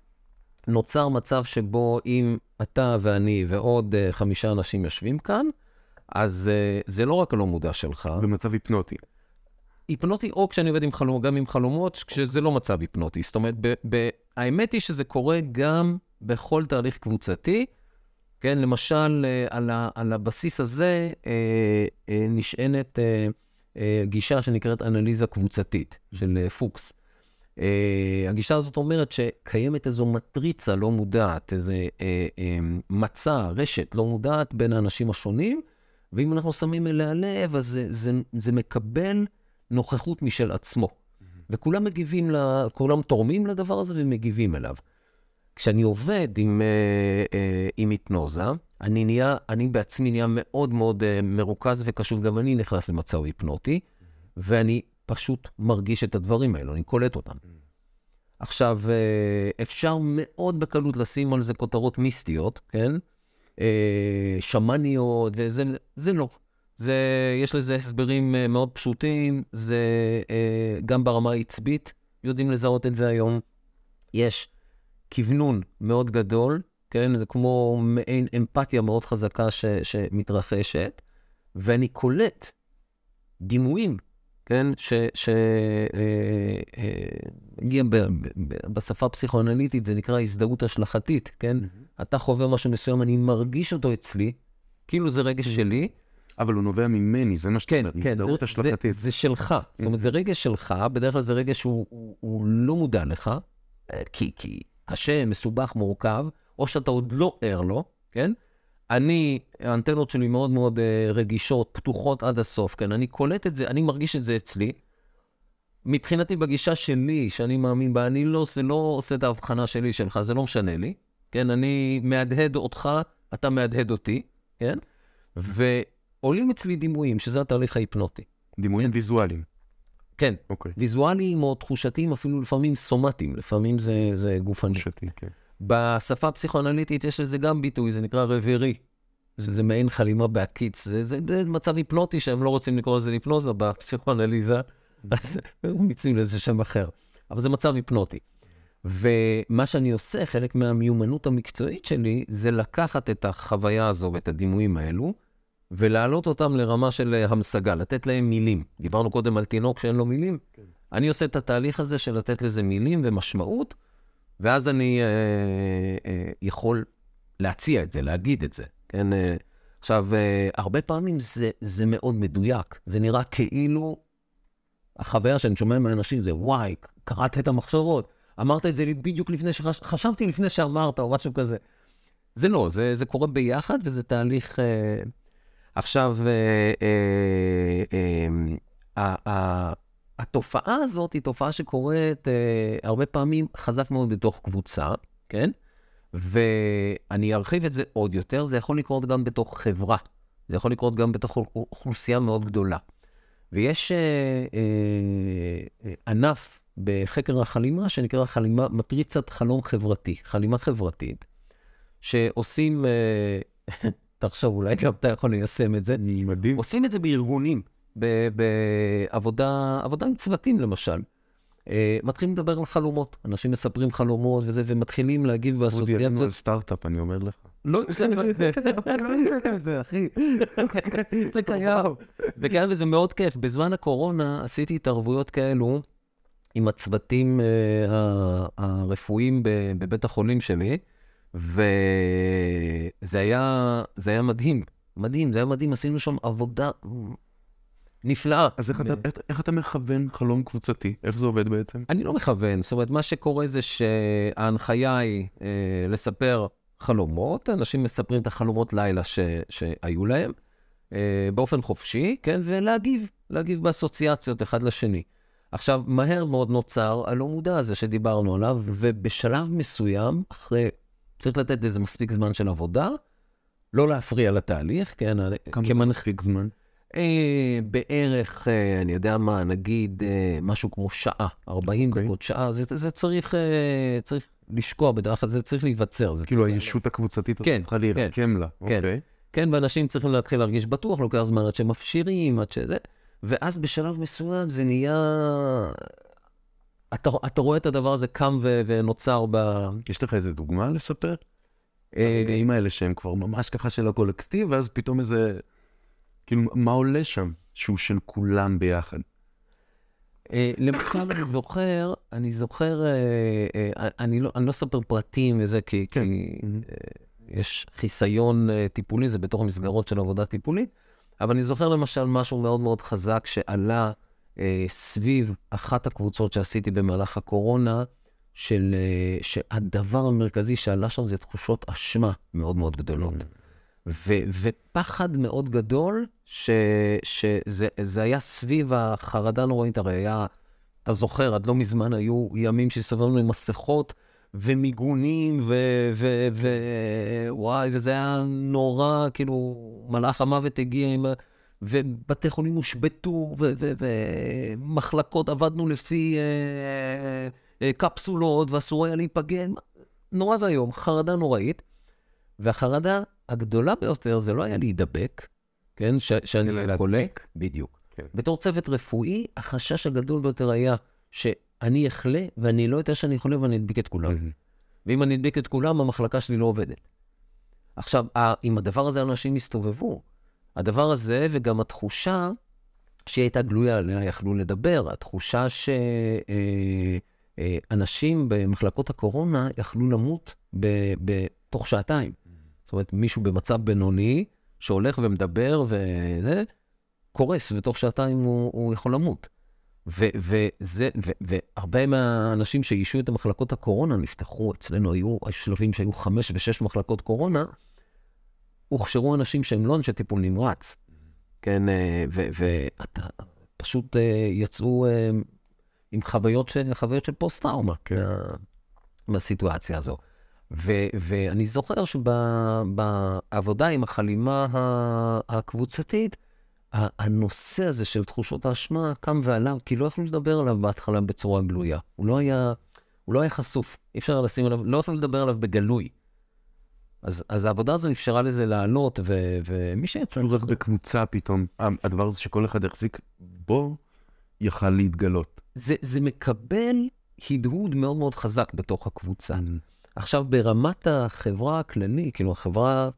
נוצר מצב שבו אם אתה ואני ועוד uh, חמישה אנשים יושבים כאן, אז uh, זה לא רק הלא מודע שלך. במצב היפנוטי. היפנוטי, או כשאני עובד עם חלומות, גם עם חלומות, כשזה לא מצב היפנוטי. זאת אומרת, ב- ב- האמת היא שזה קורה גם בכל תהליך קבוצתי, כן, למשל, אה, על, ה, על הבסיס הזה אה, אה, נשענת גישה שנקראת אנליזה קבוצתית של פוקס. הגישה הזאת אומרת שקיימת איזו מטריצה לא מודעת, אה, מצע, רשת לא מודעת בין האנשים השונים, ואם אנחנו שמים אליה לב, אז זה, זה, זה מקבל נוכחות משל עצמו. וכולם מגיבים, לה, כולם תורמים לדבר הזה ומגיבים אליו. כשאני עובד עם, אה, אה, עם היפנוזה, אני, נהיה, אני בעצמי נהיה מאוד מאוד אה, מרוכז וקשוב, גם אני נכנס למצב היפנוטי, ואני פשוט מרגיש את הדברים האלו, אני קולט אותם. עכשיו, אפשר מאוד בקלות לשים על זה כותרות מיסטיות, כן? שמאניות, וזה זה לא. זה, יש לזה הסברים מאוד פשוטים, זה גם ברמה העצבית, יודעים לזהות את זה היום. יש כוונון מאוד גדול, כן? זה כמו מעין אמפתיה מאוד חזקה ש, שמתרחשת, ואני קולט דימויים, כן? שהגיע אה, אה, בשפה הפסיכואנליטית, זה נקרא הזדהות השלכתית, כן? Mm-hmm. אתה חווה משהו מסוים, אני מרגיש אותו אצלי, כאילו זה רגש mm-hmm. שלי. אבל הוא נובע ממני, זה מה שאתה אומר, כן, הזדהות זה, השלכתית. זה, זה שלך, זאת אומרת, זה רגש שלך, בדרך כלל זה רגש שהוא הוא, הוא לא מודע לך, אה, כי, כי קשה, מסובך, מורכב, או שאתה עוד לא ער לו, כן? אני, האנטנות שלי מאוד מאוד uh, רגישות, פתוחות עד הסוף, כן? אני קולט את זה, אני מרגיש את זה אצלי. מבחינתי, בגישה שלי, שאני מאמין בה, אני לא, זה לא עושה את ההבחנה שלי שלך, זה לא משנה לי, כן? אני מהדהד אותך, אתה מהדהד אותי, כן? ועולים אצלי דימויים, שזה התהליך ההיפנוטי. דימויים ויזואליים. כן, okay. אוקיי. ויזואליים או תחושתיים, אפילו לפעמים סומטיים, לפעמים זה, זה גופני. תחושתי, כן. בשפה הפסיכואנליטית יש לזה גם ביטוי, זה נקרא רברי, שזה מעין חלימה בהקיץ. זה, זה, זה מצב היפנוטי שהם לא רוצים לקרוא לזה היפנוזה בפסיכואנליזה, אז הם מציעים לזה שם אחר. אבל זה מצב היפנוטי. ומה שאני עושה, חלק מהמיומנות המקצועית שלי, זה לקחת את החוויה הזו ואת הדימויים האלו, ולהעלות אותם לרמה של אה, המשגה, לתת להם מילים. דיברנו קודם על תינוק שאין לו מילים. כן. אני עושה את התהליך הזה של לתת לזה מילים ומשמעות, ואז אני אה, אה, יכול להציע את זה, להגיד את זה. כן? אה, עכשיו, אה, הרבה פעמים זה, זה מאוד מדויק. זה נראה כאילו החוויה שאני שומע מהאנשים זה, וואי, קראת את המחשבות. אמרת את זה בדיוק לפני שחשבתי שחש... לפני שאמרת, או משהו כזה. זה לא, זה, זה קורה ביחד, וזה תהליך... אה, עכשיו, אה, אה, אה, התופעה הזאת היא תופעה שקורית הרבה פעמים חזק מאוד בתוך קבוצה, כן? ואני ארחיב את זה עוד יותר, זה יכול לקרות גם בתוך חברה. זה יכול לקרות גם בתוך אוכלוסייה מאוד גדולה. ויש אה, אה, ענף בחקר החלימה שנקרא חלימה, מטריצת חלום חברתי, חלימה חברתית, שעושים אה, <laughs> תחשוב, אולי גם אתה יכול ליישם את זה. מדהים. עושים את זה בארגונים, בעבודה עם צוותים למשל. Uh, מתחילים לדבר על חלומות, אנשים מספרים חלומות וזה, ומתחילים להגיב באסוציאציות. אודי, על סטארט-אפ, אני אומר לך. לא, זה אחי. זה קיים. זה קיים וזה מאוד כיף. בזמן הקורונה עשיתי התערבויות כאלו עם הצוותים uh, הרפואיים בבית החולים שלי. וזה היה, זה היה מדהים, מדהים, זה היה מדהים, עשינו שם עבודה נפלאה. אז איך, ב... אתה, איך אתה מכוון חלום קבוצתי? איך זה עובד בעצם? אני לא מכוון, זאת אומרת, מה שקורה זה שההנחיה היא אה, לספר חלומות, אנשים מספרים את החלומות לילה ש, שהיו להם, אה, באופן חופשי, כן, ולהגיב, להגיב באסוציאציות אחד לשני. עכשיו, מהר מאוד נוצר הלא מודע הזה שדיברנו עליו, ובשלב מסוים, אחרי צריך לתת לזה מספיק זמן של עבודה, לא להפריע לתהליך, כן? כמה כמנ... זה מספיק זמן? אה, בערך, אה, אני יודע מה, נגיד אה, משהו כמו שעה, 40 okay. אוקיי. דקות, שעה, זה, זה צריך, אה, צריך לשקוע בדרך כלל, זה צריך להיווצר. זה כאילו הישות הקבוצתית כן, צריכה להירקם כן, לה, כן, אוקיי. כן, ואנשים צריכים להתחיל להרגיש בטוח, לוקח זמן עד שמפשירים, עד שזה, ואז בשלב מסוים זה נהיה אתה, אתה רואה את הדבר הזה קם ו, ונוצר ב... יש לך איזה דוגמה לספר? אה, הרגעים האלה שהם כבר ממש ככה של הקולקטיב, ואז פתאום איזה... כאילו, מה עולה שם שהוא של כולם ביחד? אה, למשל, אני זוכר, אני זוכר, אה, אני לא, אני לא אספר פרטים וזה, כי, כן. יש חיסיון אה, טיפולי, זה בתוך המסגרות של עבודה טיפולית. אבל אני זוכר למשל משהו מאוד מאוד חזק שעלה אה, סביב אחת הקבוצות שעשיתי במהלך הקורונה, של, אה, שהדבר המרכזי שעלה שם זה תחושות אשמה מאוד מאוד גדולות. ו, ופחד מאוד גדול, ש, שזה היה סביב החרדה הנוראית, הרי היה, אתה זוכר, עד לא מזמן היו ימים שהסתובבנו עם מסכות ומיגונים, ווואי, וזה היה נורא, כאילו, מלאך המוות הגיע עם... ובתי חולים הושבתו, ומחלקות עבדנו לפי אה, אה, קפסולות, ואסור היה להיפגן. נורא ואיום, חרדה נוראית. והחרדה הגדולה ביותר זה לא היה להידבק, כן? ש- שאני חולה, בדיוק. כן. בתור צוות רפואי, החשש הגדול ביותר היה שאני אחלה, ואני לא יודע שאני חולה ואני אדביק את כולם. ואם אני אדביק את כולם, המחלקה שלי לא עובדת. עכשיו, עם הדבר הזה אנשים הסתובבו. הדבר הזה, וגם התחושה שהיא הייתה גלויה, עליה יכלו לדבר, התחושה שאנשים אה, אה, במחלקות הקורונה יכלו למות בתוך שעתיים. זאת אומרת, מישהו במצב בינוני, שהולך ומדבר וזה, קורס, ותוך שעתיים הוא, הוא יכול למות. ו, וזה, ו, והרבה מהאנשים שאישו את המחלקות הקורונה נפתחו, אצלנו היו שלבים שהיו חמש ושש מחלקות קורונה, הוכשרו אנשים שהם לא אנשי טיפול נמרץ, כן, אה, ואתה פשוט אה, יצאו אה, עם חוויות של, חוויות של פוסט-טראומה כן. מהסיטואציה הזו. ו- ואני זוכר שבעבודה עם החלימה הקבוצתית, הנושא הזה של תחושות האשמה קם ועלה, כי לא יכולנו לדבר עליו בהתחלה בצורה גלויה. הוא לא היה, הוא לא היה חשוף, אי אפשר לשים עליו, לא יכולנו לדבר עליו בגלוי. אז, אז העבודה הזו אפשרה לזה לעלות, ו, ומי שיצא... רק בקבוצה פתאום, הדבר הזה שכל אחד יחזיק בו, יכל להתגלות. זה, זה מקבל הדהוד מאוד מאוד חזק בתוך הקבוצה. Mm. עכשיו, ברמת החברה הכללית, כאילו, החברה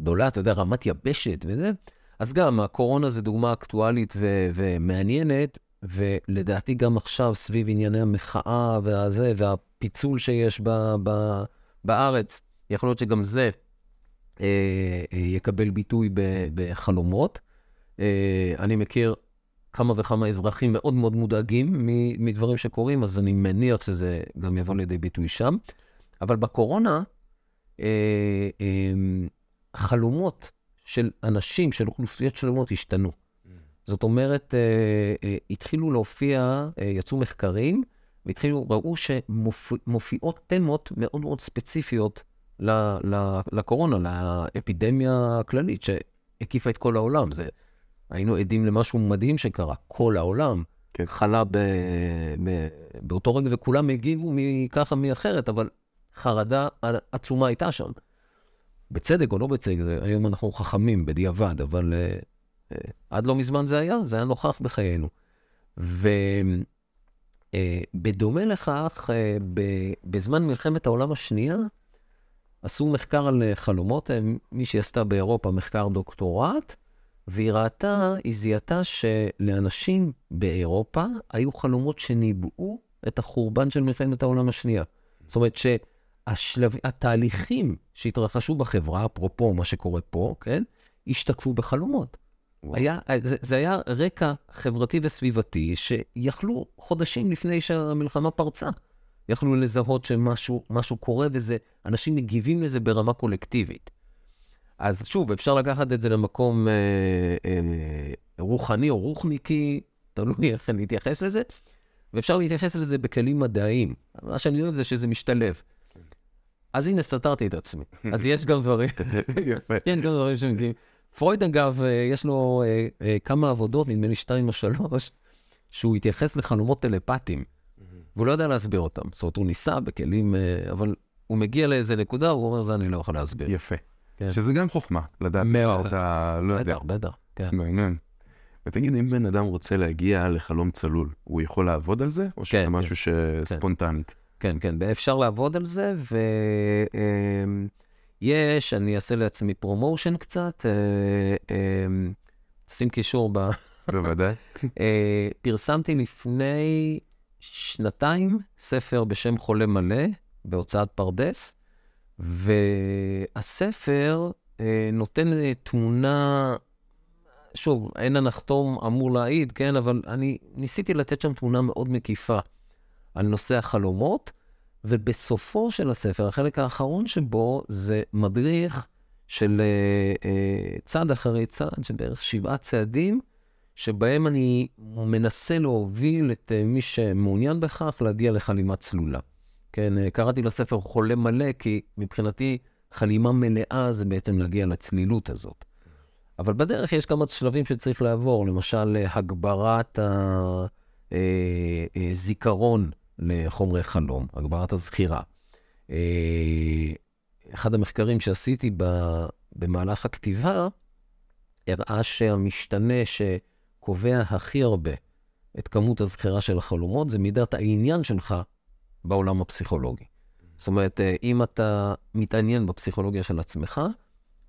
הגדולה, אתה יודע, רמת יבשת וזה, אז גם הקורונה זה דוגמה אקטואלית ו- ומעניינת, ולדעתי גם עכשיו, סביב ענייני המחאה והזה, והפיצול שיש ב- ב- בארץ, יכול להיות שגם זה אה, אה, יקבל ביטוי ב- בחלומות. אה, אני מכיר כמה וכמה אזרחים מאוד מאוד מודאגים מדברים שקורים, אז אני מניח שזה גם יבוא לידי ביטוי שם. אבל בקורונה, אה, אה, חלומות של אנשים, של אוכלוסיות שלמות, השתנו. זאת אומרת, אה, אה, התחילו להופיע, אה, יצאו מחקרים, והתחילו, ראו שמופיעות תמות מאוד מאוד ספציפיות ל, ל, לקורונה, לאפידמיה הכללית שהקיפה את כל העולם. זה היינו עדים למשהו מדהים שקרה. כל העולם כן. חלה ב, ב, באותו רגע, וכולם הגיבו מככה, מאחרת, אבל חרדה עצומה הייתה שם. בצדק או לא בצדק, היום אנחנו חכמים בדיעבד, אבל uh, עד לא מזמן זה היה, זה היה נוכח בחיינו. ובדומה uh, לכך, ב, בזמן מלחמת העולם השנייה, עשו מחקר על חלומות, מי שעשתה באירופה מחקר דוקטורט, והיא ראתה, היא זיהתה שלאנשים באירופה היו חלומות שניבאו את החורבן של מלחמת העולם השנייה. זאת אומרת שהתהליכים שהתרחשו בחברה, אפרופו מה שקורה פה, כן, השתקפו בחלומות. היה, זה, זה היה רקע חברתי וסביבתי שיכלו חודשים לפני שהמלחמה פרצה. יכלו לזהות שמשהו קורה וזה, אנשים מגיבים לזה ברמה קולקטיבית. אז שוב, אפשר לקחת את זה למקום אה, אה, רוחני או רוחניקי, תלוי איך נתייחס לזה, ואפשר להתייחס לזה בכלים מדעיים. מה שאני אוהב זה שזה משתלב. אז הנה, סתרתי את עצמי. אז יש גם דברים, <laughs> יפה. כן, גם דברים שמגיעים. פרויד, אגב, אה, יש לו אה, אה, כמה עבודות, נדמה לי שתיים או שלוש, שהוא התייחס לחלומות טלפטיים, והוא לא יודע להסביר אותם. זאת אומרת, הוא ניסה בכלים, אבל הוא מגיע לאיזה נקודה, הוא אומר, זה אני לא יכול להסביר. יפה. כן. שזה גם חוכמה, לדעת מאוד. אתה לא יודע. בטח, בטח, כן. מעניין. ותגיד, אם בן אדם רוצה להגיע לחלום צלול, הוא יכול לעבוד על זה? או שזה כן, משהו כן. שספונטנית? כן, כן, אפשר לעבוד על זה, ויש, אמ, אני אעשה לעצמי promotion קצת, אה, אמ, שים קישור ב... בוודאי. <laughs> אה, פרסמתי לפני שנתיים ספר בשם חולם מלא, בהוצאת פרדס, והספר אה, נותן אה, תמונה, שוב, אין הנחתום אמור להעיד, כן, אבל אני ניסיתי לתת שם תמונה מאוד מקיפה על נושא החלומות, ובסופו של הספר, החלק האחרון שבו, זה מדריך של אה, אה, צעד אחרי צעד, של בערך שבעה צעדים, שבהם אני מנסה להוביל את אה, מי שמעוניין בכך להגיע לחלימה צלולה. כן, אה, קראתי לספר חולה מלא, כי מבחינתי חלימה מלאה זה בעצם להגיע לצלילות הזאת. אבל בדרך יש כמה שלבים שצריך לעבור, למשל אה, הגברת הזיכרון לחומרי חלום, הגברת הזכירה. אחד המחקרים שעשיתי במהלך הכתיבה, הראה שהמשתנה שקובע הכי הרבה את כמות הזכירה של החלומות, זה מידת העניין שלך בעולם הפסיכולוגי. זאת אומרת, אה, אם אתה מתעניין בפסיכולוגיה של עצמך,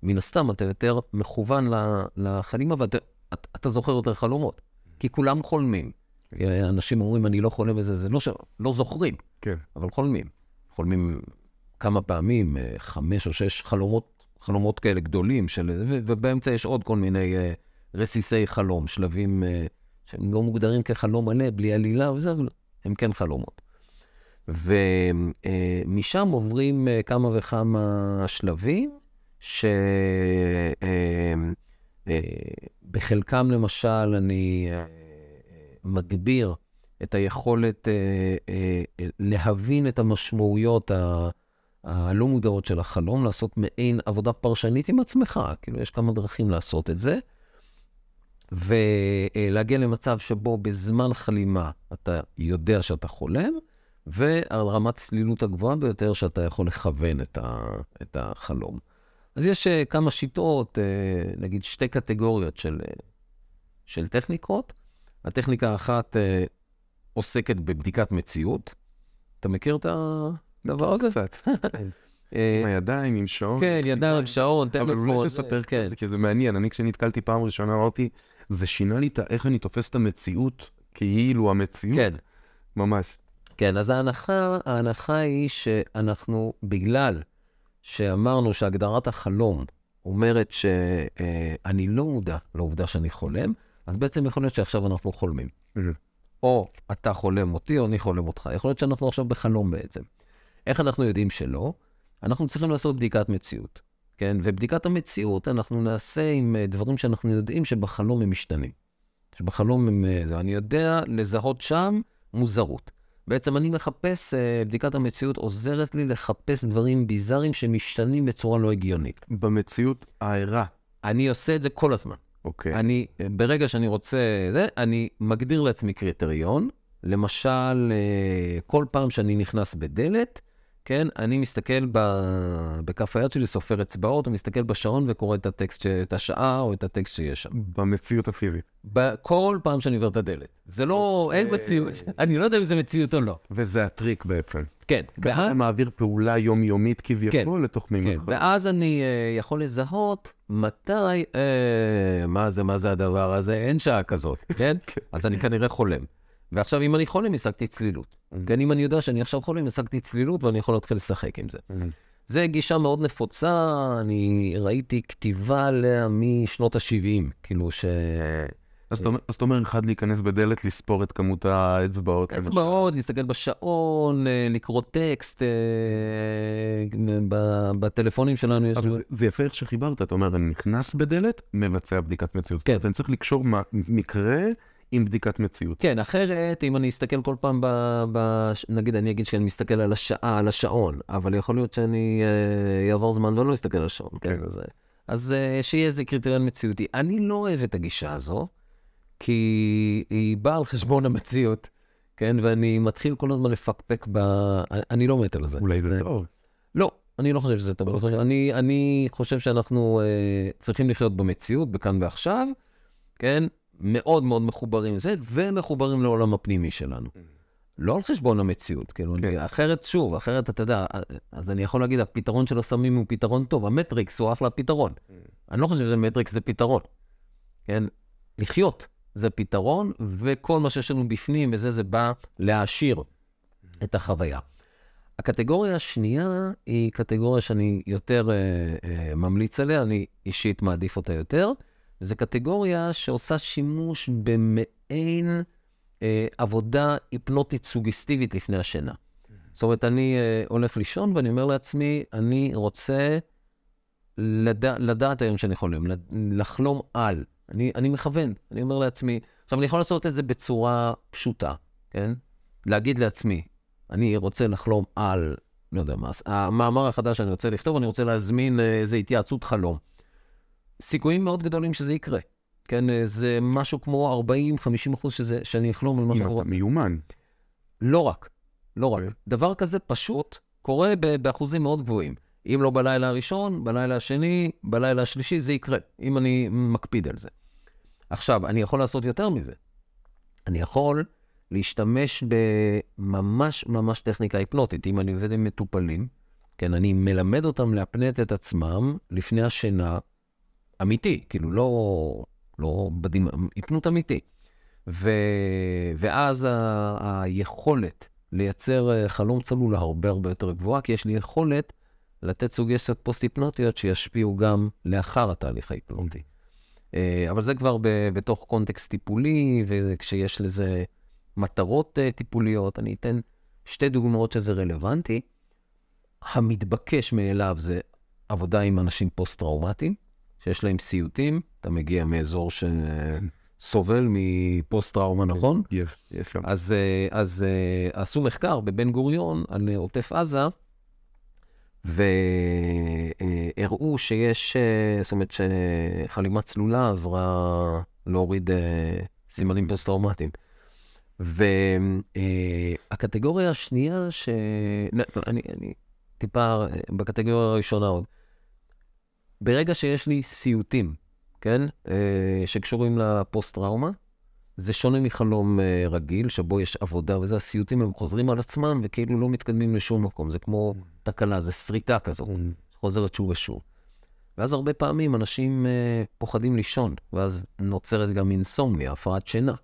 מן הסתם אתה יותר מכוון לחלימה ואתה זוכר יותר חלומות. כי כולם חולמים. אנשים אומרים, אני לא חולם בזה, זה לא ש... לא זוכרים, כן. אבל חולמים. חולמים כמה פעמים, אה, חמש או שש חלומות, חלומות כאלה גדולים, של... ובאמצע יש עוד כל מיני uh, רסיסי חלום, שלבים uh, שהם לא מוגדרים כחלום מלא, בלי עלילה וזה, אבל הם כן חלומות. ומשם uh, עוברים uh, כמה וכמה שלבים, שבחלקם uh, uh, למשל אני uh, מגביר את היכולת uh, uh, להבין את המשמעויות ה... הלא מודעות של החלום, לעשות מעין עבודה פרשנית עם עצמך, כאילו יש כמה דרכים לעשות את זה, ולהגיע למצב שבו בזמן חלימה אתה יודע שאתה חולם, ועל רמת צלילות הגבוהה ביותר שאתה יכול לכוון את, ה, את החלום. אז יש uh, כמה שיטות, uh, נגיד שתי קטגוריות של, של טכניקות. הטכניקה האחת uh, עוסקת בבדיקת מציאות. אתה מכיר את. הדבר הזה? קצת. <laughs> אה, עם הידיים, עם שעון. כן, ידיים, שעון, טלפון. אבל אולי תספר כן. קצת, כי זה מעניין. אני כשנתקלתי פעם ראשונה אמרתי, זה שינה לי איך אני תופס את המציאות, כאילו המציאות. כן. ממש. כן, אז ההנחה, ההנחה היא שאנחנו, בגלל שאמרנו שהגדרת החלום אומרת שאני לא מודע לעובדה שאני חולם, אז בעצם יכול להיות שעכשיו אנחנו חולמים. או אתה חולם אותי, או אני חולם אותך. יכול להיות שאנחנו עכשיו בחלום בעצם. איך אנחנו יודעים שלא? אנחנו צריכים לעשות בדיקת מציאות, כן? ובדיקת המציאות אנחנו נעשה עם אה, דברים שאנחנו יודעים שבחלום הם משתנים. שבחלום הם... אה, זה, אני יודע לזהות שם מוזרות. בעצם אני מחפש, אה, בדיקת המציאות עוזרת לי לחפש דברים ביזאריים שמשתנים בצורה לא הגיונית. במציאות הערה. אני עושה את זה כל הזמן. אוקיי. אני, ברגע שאני רוצה, זה, אני מגדיר לעצמי קריטריון. למשל, כל פעם שאני נכנס בדלת, כן, אני מסתכל ב... בכף היד שלי, סופר אצבעות, ומסתכל בשעון וקורא את הטקסט, ש... את השעה או את הטקסט שיש שם. במציאות הפיזית. כל פעם שאני עובר את הדלת. זה לא, אין מציאות, אני לא יודע אם זה מציאות או לא. וזה הטריק בעצם. כן. ככה אתה מעביר פעולה יומיומית כביכול כן, לתוך מימד. כן, ואז אני uh, יכול לזהות מתי, uh, מה זה, מה זה הדבר הזה, אין שעה כזאת, <laughs> כן? כן? אז אני כנראה חולם. ועכשיו, אם אני חולם, השגתי צלילות. כן, אם אני יודע שאני עכשיו חולם, השגתי צלילות ואני יכול להתחיל לשחק עם זה. זה גישה מאוד נפוצה, אני ראיתי כתיבה עליה משנות ה-70, כאילו ש... אז אתה אומר, אחד להיכנס בדלת, לספור את כמות האצבעות. אצבעות, להסתכל בשעון, אה, לקרוא טקסט, אה, בטלפונים שלנו יש... אבל זה יפה איך שחיברת, אתה אומר, אני נכנס בדלת, מבצע בדיקת מציאות. כן. אני צריך לקשור מקרה עם בדיקת מציאות. כן, אחרת, אם אני אסתכל כל פעם, ב, ב, נגיד אני אגיד שאני מסתכל על השעה, על השעון, אבל יכול להיות שאני אעבור אה, זמן ולא אסתכל על השעון, כן? כן אז, אז שיהיה איזה קריטריון מציאותי. אני לא אוהב את הגישה הזו, כי היא באה על חשבון המציאות, כן? ואני מתחיל כל הזמן לפקפק ב... אני לא מת על זה. אולי זה טוב. לא, אני לא חושב שזה טוב. אוקיי. אני, אני חושב שאנחנו אה, צריכים לחיות במציאות, בכאן ועכשיו, כן? מאוד מאוד מחוברים לזה, ומחוברים לעולם הפנימי שלנו. לא על חשבון המציאות, כאילו, כן. אחרת, שוב, אחרת, אתה יודע, אז אני יכול להגיד, הפתרון של הסמים הוא פתרון טוב, המטריקס הוא אחלה פתרון. אני לא חושב שמטריקס זה פתרון, כן? לחיות זה פתרון, וכל מה שיש לנו בפנים וזה, זה בא להעשיר. את החוויה. הקטגוריה השנייה היא קטגוריה שאני יותר אה, אה, ממליץ עליה, אני אישית מעדיף אותה יותר. זו קטגוריה שעושה שימוש במעין אה, עבודה היפנוטית סוגסטיבית לפני השינה. זאת אומרת, אני אה, הולך לישון ואני אומר לעצמי, אני רוצה לדע, לדעת היום שאני חולם, לחלום על. אני, אני מכוון, אני אומר לעצמי, עכשיו, אני יכול לעשות את זה בצורה פשוטה, כן? להגיד לעצמי, אני רוצה לחלום על, לא יודע מה, המאמר החדש שאני רוצה לכתוב, אני רוצה להזמין אה, איזו התייעצות חלום. סיכויים מאוד גדולים שזה יקרה. כן, אה, זה משהו כמו 40-50 אחוז שזה, שאני אחלום על מה שאני רוצה. אתה מיומן. לא רק, לא רק. אוקיי. דבר כזה פשוט קורה באחוזים מאוד גבוהים. אם לא בלילה הראשון, בלילה השני, בלילה השלישי, זה יקרה, אם אני מקפיד על זה. עכשיו, אני יכול לעשות יותר מזה. אני יכול להשתמש בממש ממש טכניקה היפנוטית. אם אני עובד עם מטופלים, כן, אני מלמד אותם להפנט את עצמם לפני השינה אמיתי, כאילו לא, לא בדימה, היפנות אמיתי. ו, ואז ה, היכולת לייצר אה, חלום צלול הרבה הרבה יותר גבוהה, כי יש לי יכולת לתת סוגסיות פוסט-היפנוטיות שישפיעו גם לאחר התהליך ההיפנוטי. אה, אבל זה כבר בתוך context טיפולי, וכשיש לזה מטרות uh, טיפוליות. אני אתן שתי דוגמאות שזה רלוונטי. המתבקש מאליו זה עבודה עם אנשים פוסט-טראומטיים, שיש להם סיוטים. אתה מגיע מאזור שסובל מפוסט-טראומה, נכון? יש, יש שם. אז, אה, אז עשו מחקר בבן גוריון על עוטף עזה, והראו שיש, זאת אומרת שחלימה צלולה עזרה להוריד סימנים פוסט-טראומטיים. והקטגוריה השנייה, ש... לא, לא, אני, אני טיפה בקטגוריה הראשונה עוד. ברגע שיש לי סיוטים, כן, אה, שקשורים לפוסט-טראומה, זה שונה מחלום אה, רגיל, שבו יש עבודה וזה, הסיוטים הם חוזרים על עצמם וכאילו לא מתקדמים לשום מקום. זה כמו תקלה, זה שריטה כזאת, חוזרת שוב ושוב. ואז הרבה פעמים אנשים אה, פוחדים לישון, ואז נוצרת גם אינסומניה, הפרעת שינה.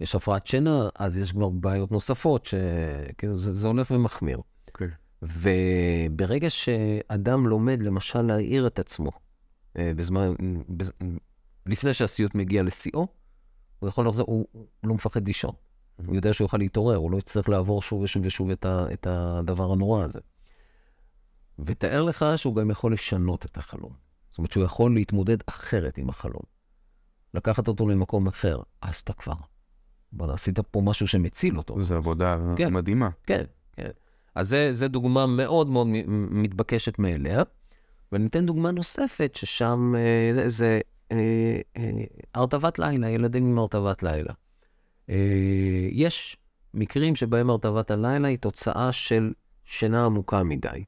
יש הפרעת שינה, אז יש כבר בעיות נוספות, שכאילו זה, זה הולך ומחמיר. Okay. אוקיי. וברגע שאדם לומד, למשל, להעיר את עצמו, אה, בזמן, בז... לפני שהסיוט מגיע לשיאו, הוא יכול לחזור, הוא, הוא לא מפחד לישון. Mm-hmm. הוא יודע שהוא יוכל להתעורר, הוא לא יצטרך לעבור שוב ושוב ושוב את, ה, את הדבר הנורא הזה. ותאר לך שהוא גם יכול לשנות את החלום. זאת אומרת שהוא יכול להתמודד אחרת עם החלום. לקחת אותו למקום אחר, אז אתה כבר בוא'נה, עשית פה משהו שמציל אותו. זו עבודה כן, מדהימה. כן, כן. אז זו דוגמה מאוד מאוד מתבקשת מאליה. ואני אתן דוגמה נוספת, ששם אה, זה, זה הרטבת לילה, ילדים עם הרטבת לילה. אה, יש מקרים שבהם הרטבת הלילה היא תוצאה של שינה עמוקה מדי.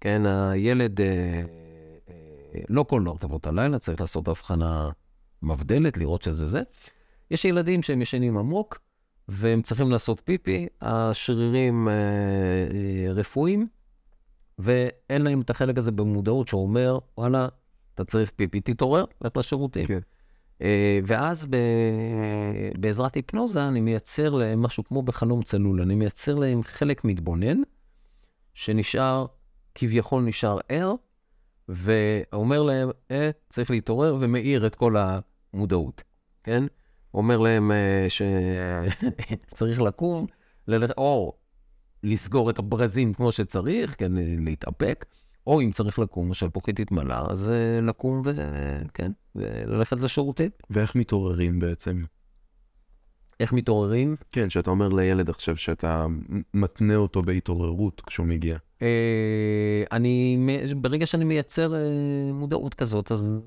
כן, הילד, אה, אה, לא כל הרטבות הלילה, צריך לעשות הבחנה מבדלת, לראות שזה זה. יש ילדים שהם ישנים עמוק, והם צריכים לעשות פיפי, השרירים אה, אה, רפואיים, ואין להם את החלק הזה במודעות שאומר, וואלה, אתה צריך פיפי, תתעורר, לך לשירותים. כן. אה, ואז ב, בעזרת היפנוזה אני מייצר להם משהו כמו בחלום צלול, אני מייצר להם חלק מתבונן, שנשאר, כביכול נשאר ער, ואומר להם, אה, צריך להתעורר, ומאיר את כל המודעות, כן? אומר להם uh, שצריך <laughs> לקום, ללכת, או לסגור את הברזים כמו שצריך, כן, להתאפק, או אם צריך לקום, למשל פוחית התמלא, אז uh, לקום וכן, וללכת לשירותים. ואיך מתעוררים בעצם? איך מתעוררים? כן, שאתה אומר לילד עכשיו שאתה מתנה אותו בהתעוררות כשהוא מגיע. Uh, אני, ברגע שאני מייצר uh, מודעות כזאת, אז...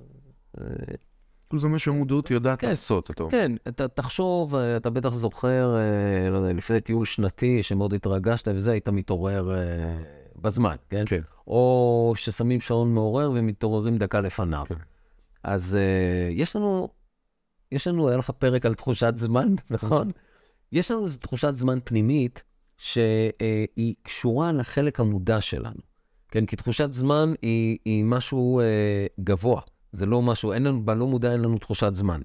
כאילו זה מה שהמודעות יודעת כן, לעשות, אתה אומר. כן, אתה תחשוב, אה, אתה בטח זוכר, אה, לא יודע, לפני טיול שנתי, שמאוד התרגשת וזה, היית מתעורר אה, בזמן, כן? כן. או ששמים שעון מעורר ומתעוררים דקה לפניו. כן. אז יש לנו, יש לנו, היה לך פרק על תחושת זמן, <laughs> נכון? יש לנו איזו תחושת זמן פנימית שהיא קשורה לחלק המודע שלנו. כן, כי תחושת זמן היא, היא משהו גבוה. זה לא משהו, אין לנו, בלא מודע אין לנו תחושת זמן.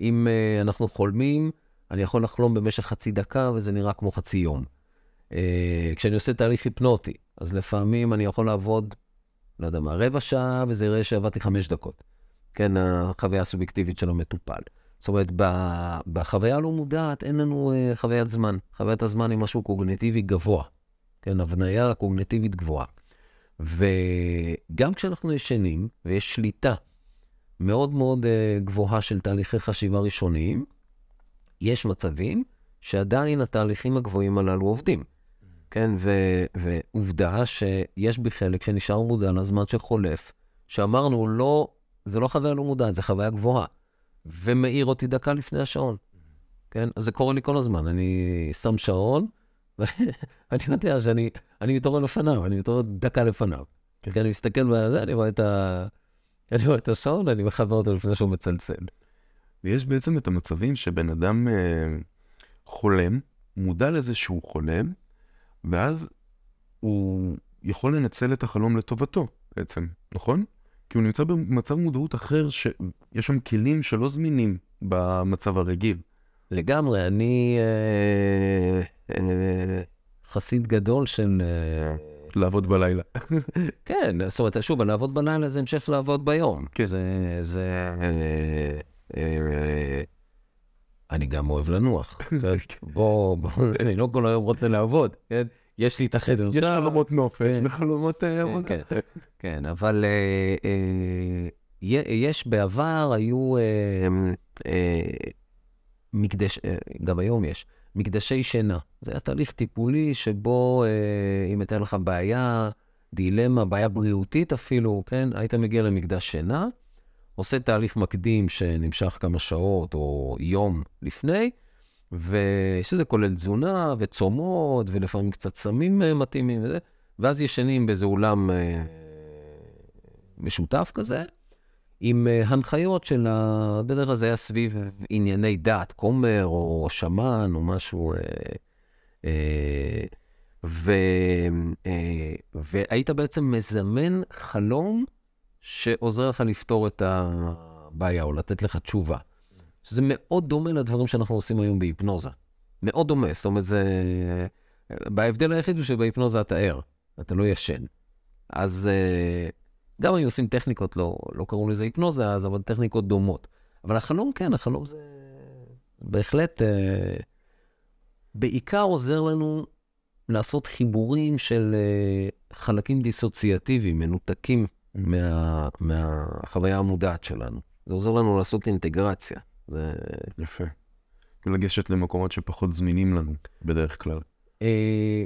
אם uh, אנחנו חולמים, אני יכול לחלום במשך חצי דקה וזה נראה כמו חצי יום. אה, כשאני עושה תהליך היפנוטי, אז לפעמים אני יכול לעבוד, לא יודע מה, רבע שעה, וזה יראה שעבדתי חמש דקות. כן, החוויה הסובייקטיבית של המטופל. זאת אומרת, בחוויה הלא מודעת אין לנו אה, חוויית זמן. חוויית הזמן היא משהו קוגנטיבי גבוה. כן, הבניה קוגנטיבית גבוהה. וגם כשאנחנו ישנים, ויש שליטה מאוד מאוד uh, גבוהה של תהליכי חשיבה ראשוניים, יש מצבים שעדיין התהליכים הגבוהים הללו עובדים. כן, ו- ועובדה שיש בי חלק שנשאר מודע לזמן שחולף, שאמרנו, לא, זה לא חוויה לא מודעת, זה חוויה גבוהה. ומעיר אותי דקה לפני השעון. כן? אז זה קורה לי כל הזמן. אני שם שעון, <laughs> ואני יודע שאני אני מתעורר לפניו, אני מתעורר דקה לפניו. כן. כי אני מסתכל בזה, אני רואה את ה... אני רואה את השעון, אני מחבר אותו לפני שהוא מצלצל. ויש בעצם את המצבים שבן אדם אה, חולם, מודע לזה שהוא חולם, ואז הוא יכול לנצל את החלום לטובתו בעצם, נכון? כי הוא נמצא במצב מודעות אחר, שיש שם כלים שלא זמינים במצב הרגיל. לגמרי, אני אה, אה, חסיד גדול של... אה, לעבוד בלילה. <laughs> כן, זאת אומרת, שוב, לעבוד בלילה זה המשך לעבוד ביום. כן. זה... זה אה, אה, אני גם אוהב לנוח. <laughs> בוא, בוא, <laughs> אני לא כל היום רוצה לעבוד, כן? יש לי את החדר. יש חלומות נופש כן. וחלומות אה, עבודה. כן, כן, אבל יש בעבר, היו מקדש, גם היום יש, מקדשי שינה. זה היה תהליך טיפולי שבו אם הייתה לך בעיה, דילמה, בעיה בריאותית אפילו, כן? היית מגיע למקדש שינה, עושה תהליך מקדים שנמשך כמה שעות או יום לפני, ושזה כולל תזונה וצומות, ולפעמים קצת סמים אה, מתאימים וזה, ואז ישנים באיזה אולם אה, משותף כזה, עם אה, הנחיות של ה... בדרך כלל זה היה סביב ענייני דת, כומר או שמן או משהו. ו... והיית בעצם מזמן חלום שעוזר לך לפתור את הבעיה או לתת לך תשובה. שזה מאוד דומה לדברים שאנחנו עושים היום בהיפנוזה. מאוד דומה, זאת אומרת, זה... בהבדל היחיד הוא שבהיפנוזה אתה ער, אתה לא ישן. אז אה, גם היו עושים טכניקות, לא, לא קראו לזה היפנוזה אז, אבל טכניקות דומות. אבל החלום, כן, החלום זה בהחלט, אה, בעיקר עוזר לנו לעשות חיבורים של אה, חלקים דיסוציאטיביים, מנותקים מה, מהחוויה המודעת שלנו. זה עוזר לנו לעשות אינטגרציה. זה... יפה. לגשת למקומות שפחות זמינים לנו, בדרך כלל. אה,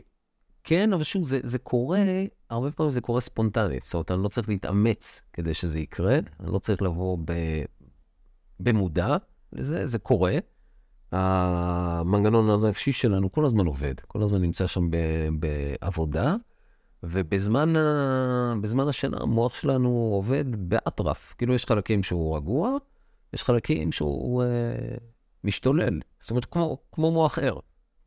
כן, אבל שוב, זה, זה קורה, הרבה פעמים זה קורה ספונטנית. זאת אומרת, אני לא צריך להתאמץ כדי שזה יקרה, אני לא צריך לבוא ב, במודע לזה, זה קורה. המנגנון הנפשי שלנו כל הזמן עובד, כל הזמן נמצא שם ב, בעבודה. ובזמן בזמן השינה המוח שלנו עובד באטרף. כאילו יש חלקים שהוא רגוע, יש חלקים שהוא אה, משתולל. זאת אומרת, כמו, כמו מוח ער.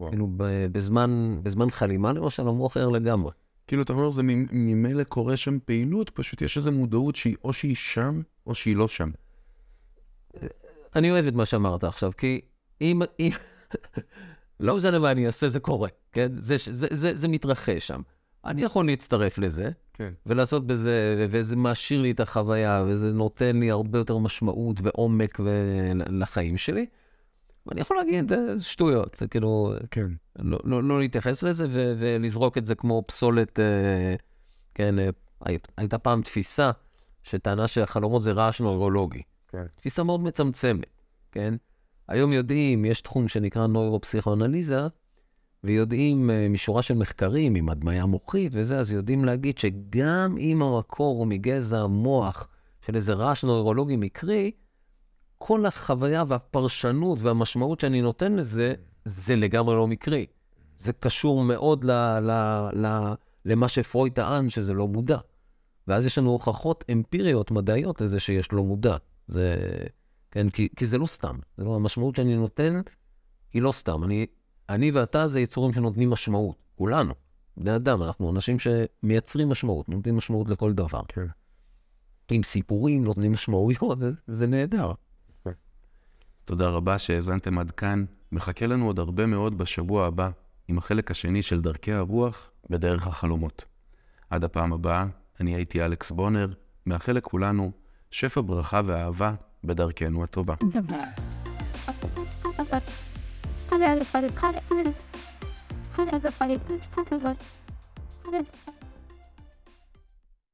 כאילו בזמן, בזמן חלימה למשל, המוח ער לגמרי. כאילו, אתה אומר, זה ממילא קורה שם פעילות, פשוט יש איזו מודעות שהיא או שהיא שם, או שהיא לא שם. אני אוהב את מה שאמרת עכשיו, כי אם... אם... <laughs> לא משנה מה אני אעשה, זה קורה, כן? זה, זה, זה, זה מתרחש שם. אני יכול להצטרף לזה, כן. ולעשות בזה, וזה מעשיר לי את החוויה, וזה נותן לי הרבה יותר משמעות ועומק לחיים שלי. ואני יכול להגיד, זה שטויות, זה כאילו, כן. לא, לא, לא להתייחס לזה ו- ולזרוק את זה כמו פסולת, אה, כן, אה, הייתה פעם תפיסה שטענה שהחלומות זה רעש נוירולוגי. כן. תפיסה מאוד מצמצמת, כן? היום יודעים, יש תחום שנקרא נוירופסיכואנליזה, ויודעים uh, משורה של מחקרים עם הדמיה מוחית וזה, אז יודעים להגיד שגם אם המקור הוא מגזע מוח של איזה רעש נוירולוגי מקרי, כל החוויה והפרשנות והמשמעות שאני נותן לזה, זה לגמרי לא מקרי. זה קשור מאוד ל, ל, ל, למה שפרויד טען, שזה לא מודע. ואז יש לנו הוכחות אמפיריות, מדעיות, לזה שיש לא מודע. זה, כן, כי, כי זה לא סתם. זה לא, המשמעות שאני נותן היא לא סתם. אני אני ואתה זה יצורים שנותנים משמעות, כולנו. בני אדם, אנחנו אנשים שמייצרים משמעות, נותנים משמעות לכל דבר. כן. עם סיפורים, נותנים משמעויות, זה נהדר. תודה רבה שהאזנתם עד כאן. מחכה לנו עוד הרבה מאוד בשבוע הבא. עם החלק השני של דרכי הרוח בדרך החלומות. עד הפעם הבאה, אני הייתי אלכס בונר, מאחל לכולנו שפע ברכה ואהבה בדרכנו הטובה. 하늘에서 빨리 카드 하늘에서 하늘에서 빨리 카드 하늘에서